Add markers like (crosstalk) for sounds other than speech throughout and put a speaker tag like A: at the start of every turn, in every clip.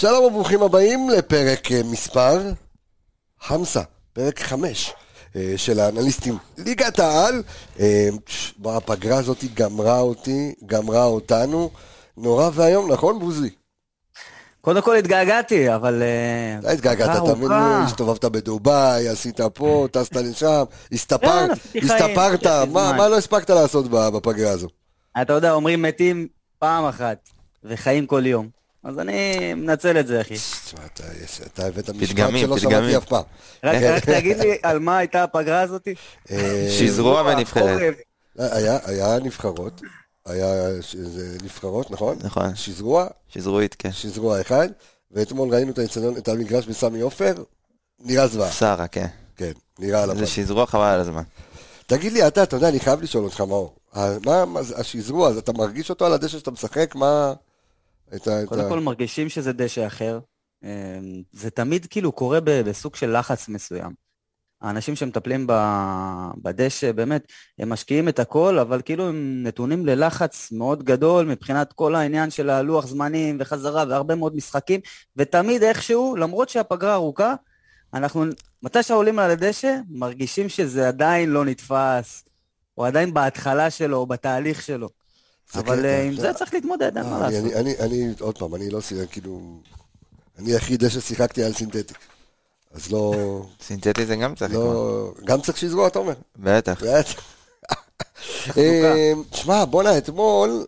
A: שלום וברוכים הבאים לפרק אה, מספר חמסה, פרק חמש אה, של האנליסטים ליגת העל. אה, הפגרה הזאת גמרה אותי, גמרה אותנו. נורא ואיום, נכון בוזי?
B: קודם כל התגעגעתי, אבל...
A: אתה התגעגעת, תמיד
B: ארוכה.
A: הסתובבת בדובאי, עשית פה, טסת לשם, הסתפרת,
B: כן, חיים,
A: הסתפרת,
B: לי
A: מה לא הספקת לעשות בפגרה הזו?
B: אתה יודע, אומרים מתים פעם אחת, וחיים כל יום. אז אני מנצל את זה, אחי.
A: תשמע, אתה- הבאת משפט שלא. שמעתי אף פעם. (laughs)
B: רק תגיד לי על מה הייתה הפגרה הזאתי?
A: אה,
C: שזרוע ונבחרת.
B: חורף.
A: היה, היה נבחרות, היה נבחרות, נכון?
C: נכון.
A: שזרוע,
C: שזרועית, כן.
A: שזרוע אחד, ואתמול ראינו את האצטדיון- את המגרש בסמי עופר, נראה זוועה,
C: שרה, כן.
A: כן, נראה על הפנים.
C: זה שזרוע חבל על הזמן.
A: תגיד לי, אתה, אתה יודע, אני חייב לשאול אותך, מאור, מה, מה השזרוע, אז אתה מרגיש אותו על הדשא שאתה משחק? מה... את ה...
B: קודם כל מרגישים שזה דשא אחר. אה, זה תמיד כאילו קורה ב- בסוג של לחץ מסוים. האנשים שמטפלים בדשא, באמת, הם משקיעים את הכל, אבל כאילו הם נתונים ללחץ מאוד גדול מבחינת כל העניין של הלוח זמנים וחזרה והרבה מאוד משחקים, ותמיד איכשהו, למרות שהפגרה ארוכה, אנחנו, מתי שעולים על הדשא, מרגישים שזה עדיין לא נתפס, או עדיין בהתחלה שלו, או בתהליך שלו. אבל
A: קטע,
B: אה, עם זה צריך להתמודד, אין מה
A: אה, אני-
B: לעשות.
A: אני, אני, אני, עוד פעם, אני לא, שיחק, כאילו, אני היחיד דשא שיחקתי על סינתטי. אז לא,
C: סינתטי זה גם צריך.
A: לא, גם צריך שזרוע, אתה אומר?
C: בטח.
A: בטח. (laughs) אה, שמע, בואנה, אתמול,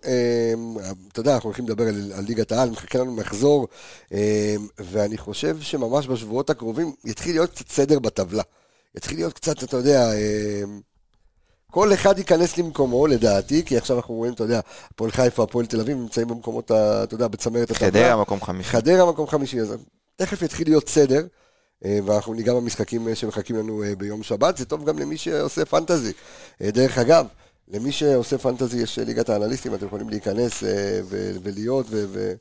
A: אתה יודע, אנחנו הולכים לדבר על, ליגת העל, מחכה לנו מחזור, ואני חושב שממש בשבועות הקרובים יתחיל להיות קצת סדר בטבלה. יתחיל להיות קצת, אתה יודע, כל אחד ייכנס למקומו, לדעתי, כי עכשיו אנחנו רואים, אתה יודע, הפועל חיפה, הפועל תל אביב, נמצאים במקומות, אתה יודע, בצמרת הטבלה.
C: חדרה מקום חמישי.
A: חדרה מקום חמישי, אז תכף יתחיל להיות סדר, אה, ואנחנו ניגע במשחקים אה, שמחכים לנו אה, ביום שבת, זה טוב גם למי שעושה פנטזי. דרך אגב, למי שעושה פנטזי יש ליגת האנליסטים, אתם יכולים להיכנס ו- ולהיות, ו- ו-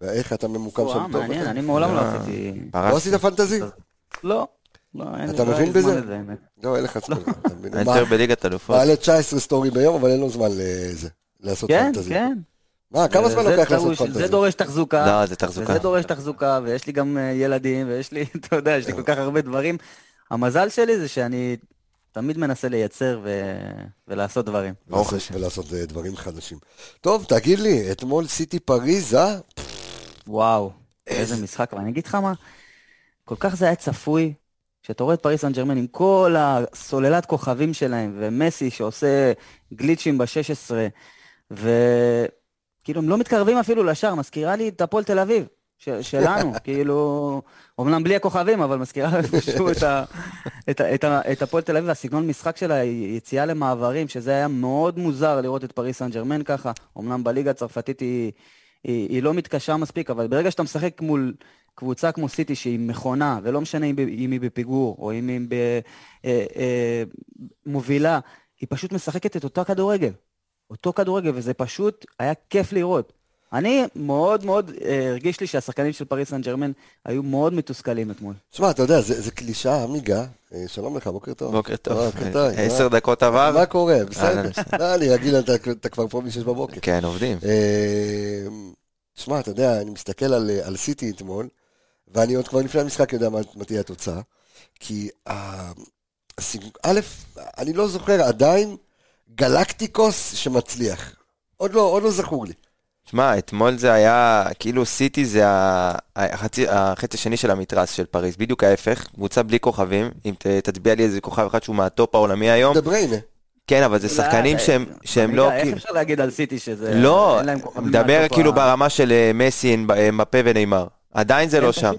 A: ואיך אתה ממוקם שם טוב.
B: מעניין, אני מעולם לא עשיתי...
A: לא עשית פנטזי?
B: לא. לא, אין
A: אתה
B: לא
A: מבין בזה?
B: לזה.
A: לא, אין לך זמן. מבין?
C: אני יותר בליגת אלופות.
A: מעלה 19 סטורי ביום, אבל אין לו זמן לזה, לעשות
B: כן,
A: פנטזי.
B: כן.
A: מה, כמה זמן
B: זה
A: לוקח לעשות פנטזי?
B: זה דורש תחזוקה.
C: לא, זה תחזוקה.
B: וזה דורש תחזוקה, ויש לי גם אה, ילדים, ויש לי, (laughs) אתה יודע, יש לי כל כך הרבה דברים. המזל שלי זה שאני תמיד מנסה לייצר ו- ולעשות דברים.
C: ברוך
A: לעשות-
C: השם.
A: ולעשות אה, דברים חדשים. טוב, תגיד לי, אתמול סיטי פריז, אה?
B: וואו, איזה משחק, אבל אני אגיד לך מה, כל כך זה היה צפוי, שאתה רואה את פריס סן ג'רמן עם כל הסוללת כוכבים שלהם, ומסי שעושה גליצ'ים ב-16, וכאילו הם לא מתקרבים אפילו לשער, מזכירה לי את הפועל תל אביב, ש- שלנו, (laughs) כאילו, אומנם בלי הכוכבים, אבל מזכירה איפשהו את ה- את ה- את ה- את הפועל תל אביב, הסגנון משחק שלה, יציאה למעברים, שזה היה מאוד מוזר לראות את פריס סן ג'רמן ככה, אומנם בליגה הצרפתית היא... היא, היא לא מתקשה מספיק, אבל ברגע שאתה משחק מול קבוצה כמו סיטי שהיא מכונה, ולא משנה אם, היא בפיגור, או אם היא ב, אה, אה, מובילה, היא פשוט משחקת את אותו כדורגל. אותו כדורגל, וזה פשוט היה כיף לראות. אני מאוד מאוד אה, הרגיש לי שהשחקנים של פריס סן ג'רמן היו מאוד מתוסכלים אתמול.
A: תשמע, אתה יודע, זה זה קלישאה, עמיגה. שלום לך, בוקר טוב.
C: בוקר טוב.
A: בוקר טוב.
C: עשר
A: מה-
C: דקות עבר.
A: מה קורה? בסדר. לא, (laughs) אני רגיל, אתה- אתה כבר פה משש בבוקר.
C: כן, עובדים.
A: תשמע, אתה יודע, אני מסתכל על, על סיטי אתמול, ואני עוד כבר לפני המשחק יודע מה, מה תהיה התוצאה, כי ה- הסיג- א', אני לא זוכר עדיין גלקטיקוס שמצליח. עוד לא, עוד לא זכור לי.
C: שמע, אתמול זה היה, כאילו סיטי זה החצי החצי השני של המתרס של פריז, בדיוק ההפך, קבוצה בלי כוכבים, אם ת- תצביע לי איזה כוכב אחד שהוא מהטופ העולמי היום,
A: דה בריינה.
C: כן, אבל זה שחקנים שהם שהם לא,
B: איך
C: כאילו,
B: אפשר להגיד על סיטי שזה...
C: לא, מדבר כאילו ברמה של אה, מסי, אמבפה וניימר, עדיין זה לא שם.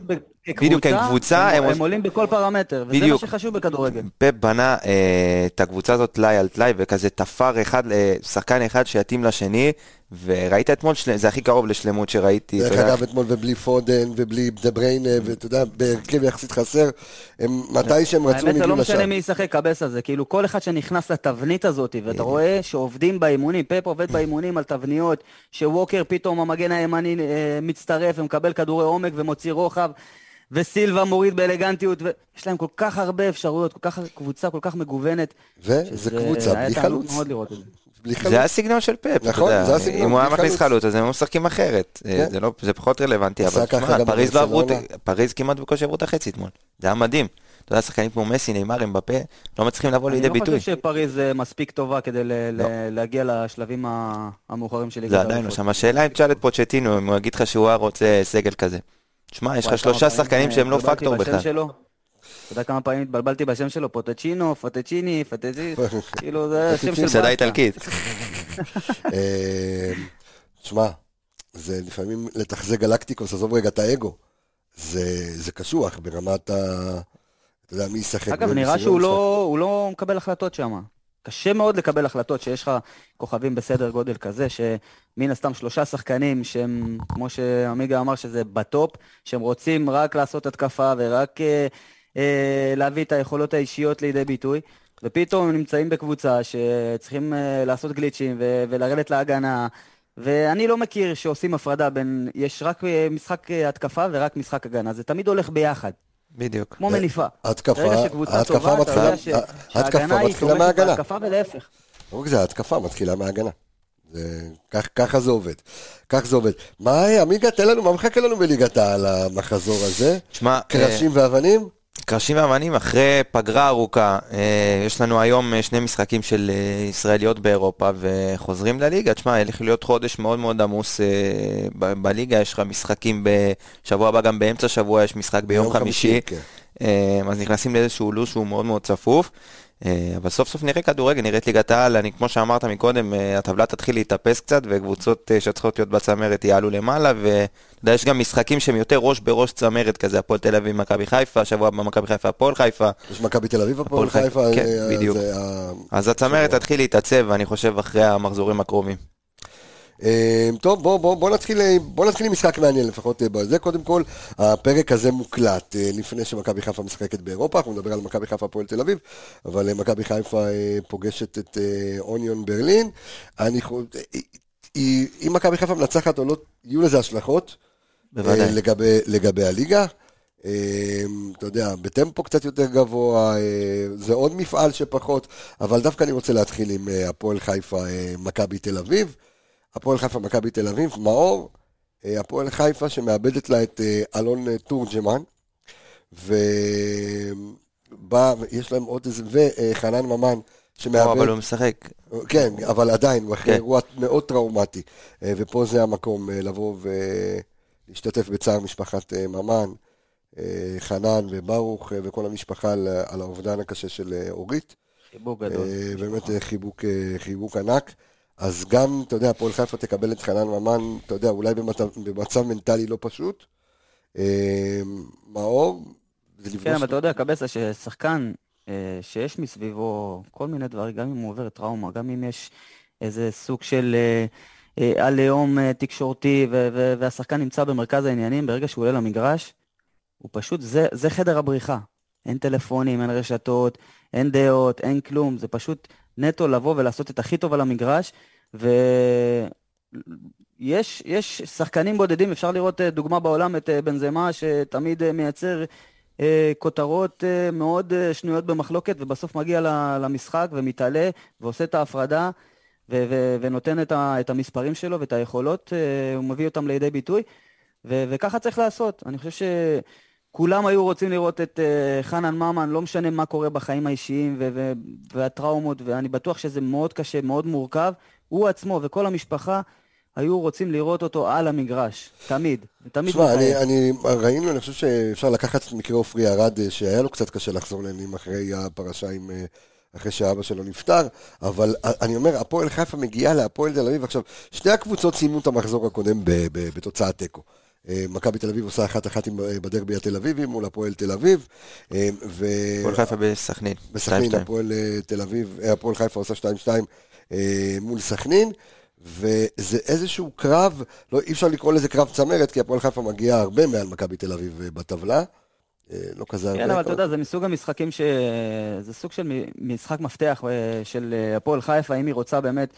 C: בדיוק, הם קבוצה,
B: הם,
C: הם
B: הם עולים בכל פרמטר, וזה מה. שחשוב בכדורגל.
C: פפ בנה אה, את הקבוצה הזאת טלאי על טלאי, וכזה תפר אחד, אה, שחקן אחד שיתאים לשני, וראית אתמול, של... זה הכי קרוב לשלמות שראיתי.
A: דרך. אגב, אתמול ובלי פודן ובלי דה בריינה, ואתה יודע, בהרכב יחסית חסר, הם מתי שהם רצו
B: האמת זה לא
A: לשם.
B: משנה מי ישחק קבס הזה, כאילו כל אחד שנכנס לתבנית הזאת, ואתה רואה שעובדים באימונים, פפ עובד באימונים על תבניות, שווקר פתאום המגן הימני אה, מצטרף ומקבל כדורי עומק ומוציא רוחב, וסילבה מוריד באלגנטיות, ויש להם כל כך הרבה אפשרויות, כל כך קבוצה כל כך מגוונת,
A: וזו
B: שזה
A: קבוצה
B: היה
A: בלי
B: תענוג
A: חלוץ.
B: מאוד לראות את זה.
A: חלוץ.
C: זה הסגנון של
A: נכון. זה הסגנון,
C: אם הוא היה מכניס
A: חלוץ.
C: אז הם משחקים אחרת. אה,
A: כן.
C: זה לא- זה פחות רלוונטי, אבל תשמע, פריז לא עברו. פריז כמעט בקושי עברו את החצי אתמול. זה היה מדהים. אתה יודע, שחקנים כמו מסי, נאמר, אמבפה, לא מצליחים לבוא לידי
B: אני לא
C: ביטוי.
B: חושב שפריז אה, מספיק טובה כדי ל-
C: לא.
B: ל- להגיע לשלבים המאוחרים של ליגת
C: זה עדיין לא שם. השאלה אם תשאל את פוצ'טינו, אם הוא יגיד לך שהוא היה רוצה סגל כזה. שמע, יש לך שלושה שחקנים שהם לא פקטור בכלל.
B: אתה יודע כמה פעמים התבלבלתי בשם שלו? פוטצ'ינו, פוטצ'יני, פוטצ'יני, כאילו זה השם של
C: מסעדה
B: באסה.
C: איטלקית.
A: אה, תשמע, זה לפעמים לתחזק גלקטיקוס, עזוב רגע את האגו. זה זה קשוח ברמת ה... אתה יודע, מי ישחק.
B: אגב, נראה שהוא. לא, הוא לא מקבל החלטות שם. קשה מאוד לקבל החלטות שיש לך כוכבים בסדר גודל כזה, שמן הסתם שלושה שחקנים שהם, כמו שעמיגה אמר, שזה בטופ, שהם רוצים רק לעשות התקפה ורק אה, אה, להביא את היכולות האישיות לידי ביטוי, ופתאום הם נמצאים בקבוצה שצריכים אה, לעשות גליצ'ים ו- ולרדת להגנה, ואני לא מכיר שעושים הפרדה בין, יש רק אה, משחק אה, התקפה ורק משחק הגנה, זה תמיד הולך ביחד,
C: בדיוק.
B: כמו מניפה.
A: ההתקפה,
B: ברגע שקבוצה טובה, אתה יודע שההגנה היא
A: מתחילה
B: תומכת. בהתקפה ולהפך.
A: לא רק זה, ההתקפה מתחילה מההגנה. זה- כך- ככה זה עובד. כך זה עובד. מה, עמיגה, תן לנו, מה מחכה לנו בליגת העל המחזור הזה?
C: שמע, אה,
A: קרשים ואבנים?
C: קרשים ואבנים אחרי פגרה ארוכה, אה, יש לנו היום אה, שני משחקים של אה, ישראליות באירופה וחוזרים לליגה. תשמע, הולך להיות חודש מאוד מאוד עמוס ב- בליגה, יש לך משחקים בשבוע הבא, גם באמצע שבוע יש משחק ביום חמישי.
A: כן.
C: אז נכנסים לאיזשהו לו"ז שהוא מאוד מאוד צפוף. אה, אבל סוף סוף נראה כדורגל, נראית ליגת העל, אני כמו שאמרת מקודם, אה, הטבלה תתחיל להתאפס קצת וקבוצות אה, שצריכות להיות בצמרת יעלו למעלה ואתה יודע, יש גם משחקים שהם יותר ראש בראש צמרת כזה, הפועל תל אביב, מכבי חיפה, שבוע הבא מכבי חיפה, הפועל חיפה,
A: יש מכבי תל אביב, הפועל חיפה.
C: כן, בדיוק. אז הצמרת. תתחיל להתעצב, אני חושב, אחרי המחזורים הקרובים.
A: אה, טוב, בוא, בוא, בוא, נתחיל, אה, בוא נתחיל עם משחק מעניין לפחות אה, בזה. קודם כל, הפרק הזה מוקלט אה, לפני שמכבי חיפה משחקת באירופה, אנחנו נדבר על מכבי חיפה הפועל תל אביב, אבל מכבי חיפה פוגשת את אוניון ברלין. אני אם מכבי חיפה מנצחת או לא, יהיו לזה השלכות.
C: בוודאי.
A: לגבי, לגבי הליגה. אה, אתה יודע, בטמפו קצת יותר גבוה, זה עוד מפעל שפחות, אבל דווקא אני רוצה להתחיל עם הפועל חיפה, מכבי תל אביב. הפועל חיפה, מכבי תל אביב, מאור, אה, הפועל חיפה שמאבדת לה את אה, אלון אה, תורג'מן, ובא, יש להם עוד איזה, וחנן ממן, שמאבד...
C: אבל הוא משחק.
A: כן, אבל עדיין, הוא אחרי
C: כן.
A: אירוע מאוד טראומטי. ופה זה המקום לבוא ולהשתתף בצער משפחת ממן, חנן וברוך וכל המשפחה על, על האובדן הקשה של אורית.
B: חיבוק גדול.
A: באמת חיבוק, חיבוק ענק. אז גם, אתה יודע, הפועל חיפה תקבל את חנן ממן, אתה יודע, אולי במצב, במצב מנטלי לא פשוט. אה, מאור, זה לפגוש...
B: כן, אבל אתה יודע, קבסה, ששחקן אה, שיש מסביבו כל מיני דברים, גם אם הוא עובר טראומה, גם אם יש איזה סוג של אה, אה, עליהום אה, תקשורתי, ו- ו- והשחקן נמצא במרכז העניינים, ברגע שהוא עולה למגרש, הוא פשוט, זה, זה חדר הבריחה. אין טלפונים, אין רשתות, אין דעות, אין כלום, זה פשוט נטו לבוא ולעשות את הכי טוב על המגרש, ויש יש שחקנים בודדים, אפשר לראות אה, דוגמה בעולם, את אה, בנזמה, שתמיד אה, מייצר כותרות מאוד שנויות במחלוקת, ובסוף מגיע למשחק ומתעלה ועושה את ההפרדה ו- ו- ונותן את, ה- את המספרים שלו ואת היכולות, הוא מביא אותם לידי ביטוי, ו- וככה צריך לעשות. אני חושב שכולם היו רוצים לראות את אה, חנן ממן, לא משנה מה קורה בחיים האישיים ו- ו- והטראומות, ואני בטוח שזה מאוד קשה, מאוד מורכב. הוא עצמו וכל המשפחה היו רוצים לראות אותו על המגרש, תמיד, תמיד
A: תשמע, אני. אני, ראינו, אני חושב שאפשר לקחת את מקרה עופרי ארד, אה, שהיה לו קצת קשה לחזור לעניינים אחרי הפרשה עם... אה, אחרי שאבא שלו נפטר, אבל אני אומר, הפועל חיפה מגיעה להפועל תל אביב. עכשיו, שתי הקבוצות סיימו את המחזור הקודם ב- ב- בתוצאת תיקו. אה, מכבי תל אביב עושה אחת-אחת עם- אה, בדרבי התל אביבי מול הפועל תל אביב, אה, ו...
C: הפועל חיפה בסכנין.
A: בסכנין,
C: 2-2.
A: הפועל תל אביב, הפועל חיפה עושה 2-2 אה, מול סכנין, וזה איזשהו קרב, לא, אי אפשר לקרוא לזה קרב צמרת, כי הפועל חיפה מגיעה הרבה מעל מכבי תל אביב בטבלה. לא כזה הרבה.
B: כן, אבל אתה יודע, זה מסוג המשחקים ש... זה סוג של משחק מפתח של הפועל חיפה, אם היא רוצה באמת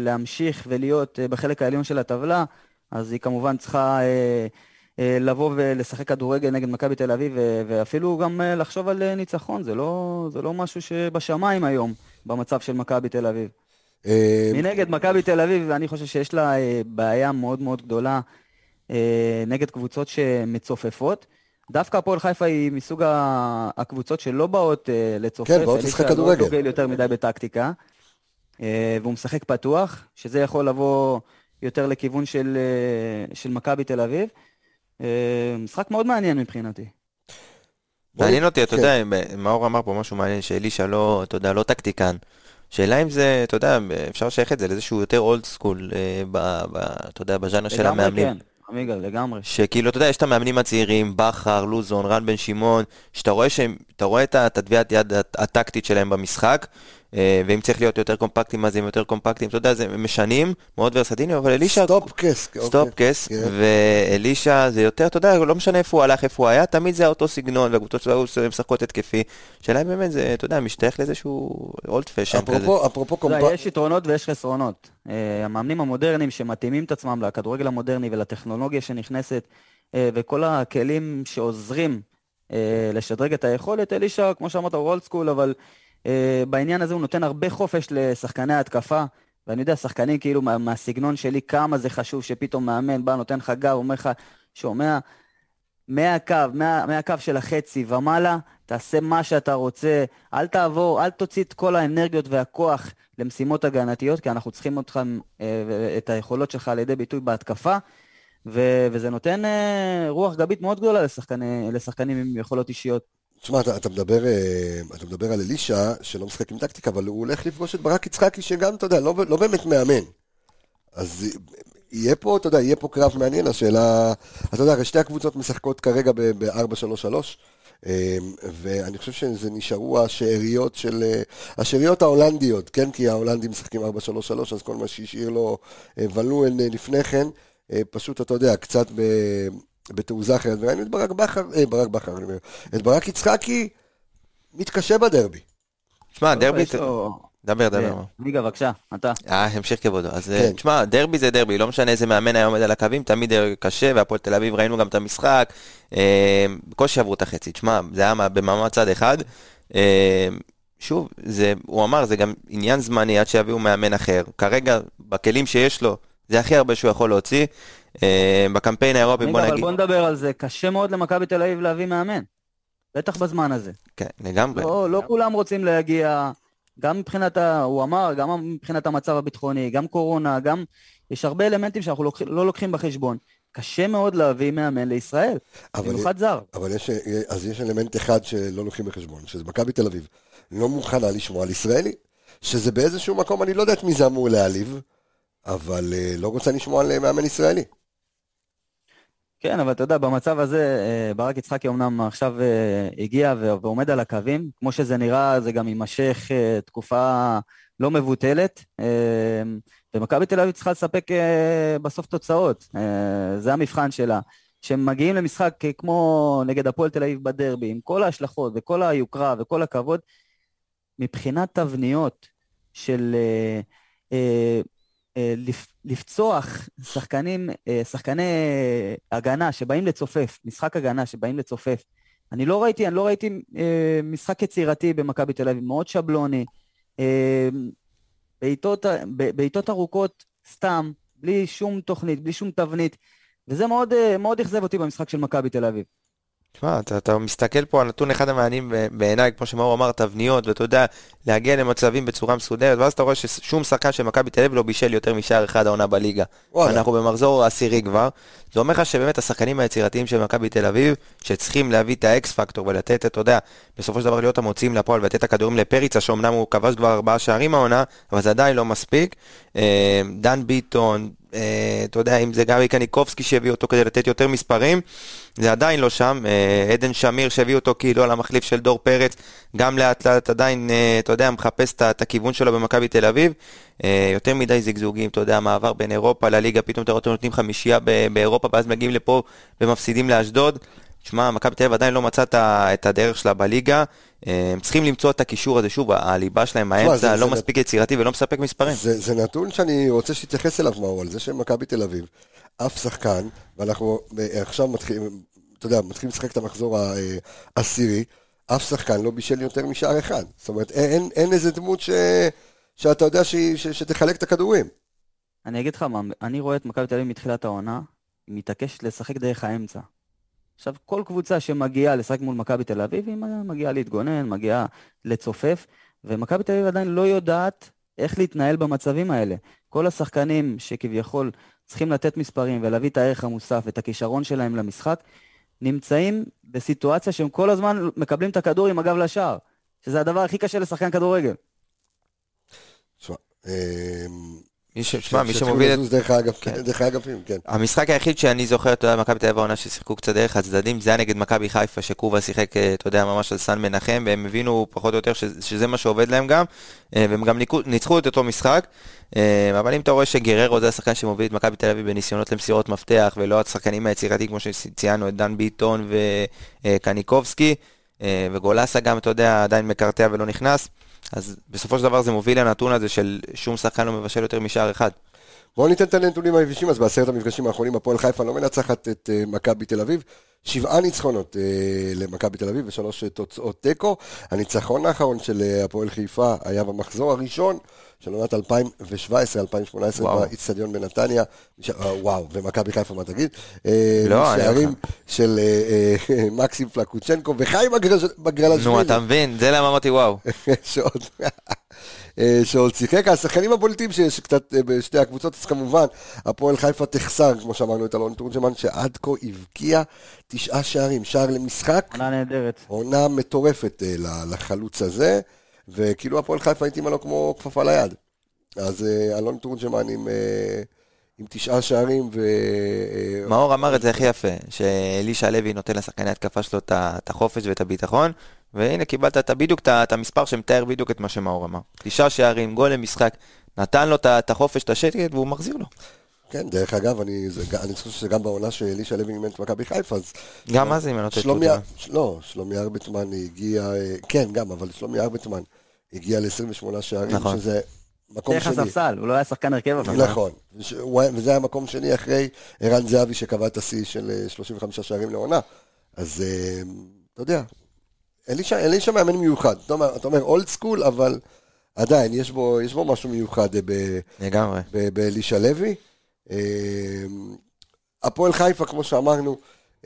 B: להמשיך ולהיות בחלק העליון של הטבלה, אז היא כמובן צריכה אה, אה, לבוא ולשחק כדורגל נגד מכבי תל אביב, ו- ואפילו גם אה, לחשוב על אה, ניצחון, זה לא, זה לא משהו שבשמיים היום, במצב של מכבי תל אביב. מנגד, מכבי תל אביב, אני חושב שיש לה בעיה מאוד מאוד גדולה נגד קבוצות שמצופפות. דווקא הפועל חיפה היא מסוג הקבוצות שלא באות לצופף.
A: כן, באות לשחק כדורגל.
B: לא דוגל יותר מדי בטקטיקה. והוא משחק פתוח, שזה יכול לבוא יותר לכיוון של, של מכבי תל אביב. משחק מאוד מעניין מבחינתי.
C: מעניין אותי, אתה יודע, כן. מאור אמר פה משהו מעניין, שאלישע לא, אתה יודע, לא טקטיקן. שאלה אם זה, אתה יודע, אפשר לשייך את זה לאיזשהו יותר old school, אתה יודע, בז'אנר של המאמנים.
B: כן. עמיגה, לגמרי.
C: שכאילו, אתה יודע, יש את המאמנים הצעירים, בכר, לוזון, רן בן שמעון, שאתה רואה, שהם, רואה את הטביעת יד הטקטית שלהם במשחק, אה, ואם צריך להיות יותר קומפקטים, אז הם יותר קומפקטים, אתה יודע, זה משנים, מאוד ורסטיליים, אבל אלישע...
A: סטופ קס.
C: סטופ קס, ואלישע זה יותר, אתה יודע, לא משנה איפה הוא הלך, איפה הוא היה, תמיד זה אותו סגנון, והקבוצות שלו משחקות התקפי. השאלה אם באמת זה, אתה יודע, משתייך לאיזשהו אולד פשן כזה.
A: אפרופו קומפקט...
B: יש יתרונות ויש חסרונות. אה, המאמנים המודרניים שמתאימים את עצמם לכדורגל המודרני ולטכנולוגיה שנכנסת, אה, וכל הכלים שעוזרים לשדרג את היכולת, אלישע, כמו שאמרת, הוא אולד סקול, אבל... אה, בעניין הזה הוא נותן הרבה חופש לשחקני ההתקפה, ואני יודע, שחקנים כאילו מה, מהסגנון שלי, כמה זה חשוב שפתאום מאמן בא, נותן לך גב, אומר לך, שומע, מהקו, מה, מהקו של החצי ומעלה, תעשה מה שאתה רוצה, אל תעבור, אל תוציא את כל האנרגיות והכוח למשימות הגנתיות, כי אנחנו צריכים אותך, אה, את היכולות שלך לידי ביטוי בהתקפה, ו- וזה נותן אה, רוח גבית מאוד גדולה לשחקני, לשחקנים עם יכולות אישיות.
A: תשמע, אתה, אתה, מדבר, אה, אתה מדבר על אלישע, שלא משחק עם טקטיקה, אבל הוא הולך לפגוש את ברק יצחקי, שגם, אתה יודע, לא, לא באמת מאמן. אז יהיה פה, אתה יודע, יהיה פה קרב מעניין, השאלה, אתה יודע, שתי הקבוצות משחקות כרגע ב-4-3-3, אה, ואני חושב שזה נשארו השאריות של, אה, השאריות ההולנדיות, כן? כי ההולנדים משחקים 4-3-3, אז כל מה שהשאיר לו ולואן לפני כן, פשוט, אתה יודע, קצת ב... בתעוזה אחרת, וראינו את ברק בכר, אה, ברק בכר, אני אומר, את ברק יצחקי מתקשה בדרבי.
C: שמע, דרבי... דבר, דבר.
B: ליגה, אה, בבקשה, אתה.
C: אה, המשך כבודו. אז אה, כן. תשמע, דרבי זה דרבי, לא משנה איזה מאמן היה עומד על הקווים, תמיד קשה, והפועל תל אביב, ראינו גם את המשחק, בקושי עברו את החצי. תשמע, זה היה במעמד צד אחד. שוב, זה, הוא אמר, זה גם עניין זמני עד שיביאו מאמן אחר. כרגע, בכלים שיש לו, זה הכי הרבה שהוא יכול להוציא. אה, בקמפיין האירופי, בוא נגיד... אבל
B: בוא נדבר על זה, קשה מאוד למכבי תל אביב להביא מאמן. בטח בזמן הזה.
C: כן, לגמרי.
B: לא, לא כולם רוצים להגיע, גם מבחינת, ה... הוא אמר, גם מבחינת המצב הביטחוני, גם קורונה, גם... יש הרבה אלמנטים שאנחנו לוקח, לא לוקחים בחשבון. קשה מאוד להביא מאמן לישראל, במיוחד זר.
A: אבל יש, אז יש אלמנט אחד שלא לוקחים בחשבון, שזה מכבי תל אביב לא מוכנה לשמוע על ישראלי, שזה באיזשהו מקום, אני לא יודע את מי זה אמור להעליב, אבל אה, לא רוצה לשמוע על מאמן ישראלי.
B: כן, אבל אתה יודע, במצב הזה, אה, ברק יצחקי אמנם עכשיו אה, הגיע ועומד על הקווים, כמו שזה נראה, זה גם יימשך אה, תקופה לא מבוטלת, ומכבי תל אביב צריכה לספק בסוף תוצאות, זה המבחן שלה. כשהם מגיעים למשחק כמו נגד הפועל תל אביב בדרבי, עם כל ההשלכות וכל היוקרה וכל הכבוד, מבחינת תבניות של אה, לפצוח שחקנים, אה, שחקני הגנה שבאים לצופף, משחק הגנה שבאים לצופף. אני לא ראיתי, אני לא ראיתי אה, משחק יצירתי במכבי תל אביב, מאוד שבלוני. בעיטות, בעיטות ארוכות סתם, בלי שום תוכנית, בלי שום תבנית, וזה מאוד, מאוד אכזב אותי במשחק של מכבי תל אביב.
C: תשמע, אתה, אתה מסתכל פה על נתון אחד המעניינים בעיניי, כמו שמאור אמר, תבניות, ואתה יודע, להגיע למצבים בצורה מסודרת, ואז אתה רואה ששום שחקן של מכבי תל אביב לא בישל יותר משער אחד העונה בליגה. וואלה. אנחנו במחזור עשירי כבר. זה אומר לך שבאמת השחקנים היצירתיים של מכבי תל אביב, שצריכים להביא את האקס פקטור ולתת, אתה יודע, בסופו של דבר להיות המוציאים לפועל ולתת את הכדורים לפריצה, שאומנם הוא כבש כבר ארבעה שערים העונה, אבל זה עדיין לא מספיק. אה, דן ביטון, אה, אתה יודע, אם זה גבי קניקובסקי שהביא אותו כדי לתת יותר מספרים, זה עדיין לא שם. אה, עדן שמיר שהביא אותו כאילו על המחליף של דור פרץ, גם לאט לאט עדיין, אתה יודע, מחפש את הכיוון שלו במכבי תל אביב. יותר מדי זיגזוגים, אתה יודע, מעבר בין אירופה לליגה, פתאום אתה רואה אותם נותנים חמישייה באירופה, ואז מגיעים לפה ומפסידים לאשדוד. שמע, מכבי תל אביב עדיין לא מצא את הדרך שלה בליגה. הם צריכים למצוא את הקישור הזה, שוב, הליבה שלהם, האמצע, לא מספיק יצירתי ולא מספק מספרים.
A: זה, זה נתון שאני רוצה שתתייחס אליו, מאור, על זה שמכבי תל אביב, אף שחקן, ואנחנו עכשיו מתחילים, אתה יודע, מתחילים לשחק את המחזור העשירי, אף שחקן לא בישל יותר משער אחד. זאת אומרת, אין, אין איזה דמות ש... שאתה יודע שהיא- ש- שתחלק את הכדורים.
B: אני אגיד לך מה, אני רואה את מכבי תל אביב מתחילת העונה, היא מתעקשת לשחק דרך האמצע. עכשיו, כל קבוצה שמגיעה לשחק מול מכבי תל אביב, היא מגיעה להתגונן, מגיעה לצופף, ומכבי תל אביב עדיין לא יודעת איך להתנהל במצבים האלה. כל השחקנים שכביכול צריכים לתת מספרים ולהביא את הערך המוסף ואת הכישרון שלהם למשחק, נמצאים בסיטואציה שהם כל הזמן מקבלים את הכדור עם הגב לשער, שזה הדבר הכי קשה לשחקן כדורגל.
A: תשמע, אמ,
C: מי ש- שמע, מי
A: שצריכים
C: שמוביל את...
A: לזוז דרך
C: כן.
A: דרך האגפים, כן.
C: המשחק היחיד שאני זוכר, אתה יודע, מכבי תל אביב העונה ששיחקו קצת דרך הצדדים, זה היה נגד מכבי חיפה, שקובה שיחק, אה, אתה יודע, ממש על סן מנחם, והם הבינו פחות או יותר שזה, שזה מה שעובד להם גם, אה, והם גם ניצחו את אותו משחק, אה, אבל אם אתה רואה שגררו זה השחקן שמוביל את מכבי תל אביב בניסיונות למסירות מפתח, ולא השחקנים היצירתיים כמו שציינו, את דן ביטון וקניקובסקי, וגולסה גם, אתה יודע, עדיין מקרטע ולא נכנס, אז בסופו של דבר זה מוביל לנתון הזה של שום שחקן לא מבשל יותר משער אחד.
A: בואו ניתן את הנתונים היבשים, אז בעשרת המפגשים האחרונים הפועל חיפה לא מנצחת את אה, מכבי תל אביב. שבעה ניצחונות אה, למכבי תל אביב ושלוש אה, תוצאות תיקו. הניצחון האחרון של הפועל חיפה היה במחזור הראשון של עונת 2017-2018
C: וואו.
A: באיצטדיון בנתניה. ש- וואו, ומכבי חיפה מה תגיד?
C: לא, אני
A: שערים של (laughs) מקסים פלקוצ'נקו וחיים בגרלשווילי.
C: נו, אתה מבין? זה למה אמרתי וואו. (laughs)
A: שעוד, שעוד שיחק, השחקנים הבולטים שיש קצת אה, בשתי הקבוצות, אז כמובן, הפועל חיפה תחסר, כמו שאמרנו, את אלון תורג'מן, שעד כה הבקיע תשעה שערים, שער למשחק,
B: עונה נהדרת.
A: עונה מטורפת אה, לחלוץ הזה, וכאילו הפועל חיפה התאימה לו כמו כפפה ליד. אז אה, אלון תורג'מן עם, אה, עם תשעה שערים, ו... אה,
C: מאור אמר את זה הכי יפה, שאלישע לוי נותן לשחקני התקפה שלו את החופש ואת הביטחון, והנה קיבלת את בדיוק את המספר שמתאר בדיוק את מה שמאור אמר. תשעה שערים, גול למשחק, נתן לו את החופש, את השקט, והוא מחזיר לו.
A: כן, דרך אגב, אני, זה, אני חושב שזה גם בעונה שאלישע לוי אימן את מכבי חיפה, אז...
C: גם אז.
A: שלומי,
C: טועה.
A: ש- לא, שלומי ארבטמן הגיע, אה, כן, גם, אבל שלומי ארבטמן הגיע ל-28 שערים,
C: נכון.
A: שזה מקום
B: דרך
A: שני.
B: הספסל, הוא לא היה שחקן הרכב אבל.
A: נכון, היה- וזה היה מקום שני אחרי ערן זהבי שקבע את השיא של אה, 35 שערים לעונה. אז אה, אתה יודע, אלישע אלישע מאמן מיוחד. אתה אומר- אתה אומר אולד סקול, אבל עדיין, יש בו יש בו משהו מיוחד אה, ב... באלישע לוי. אה, הפועל חיפה, כמו שאמרנו,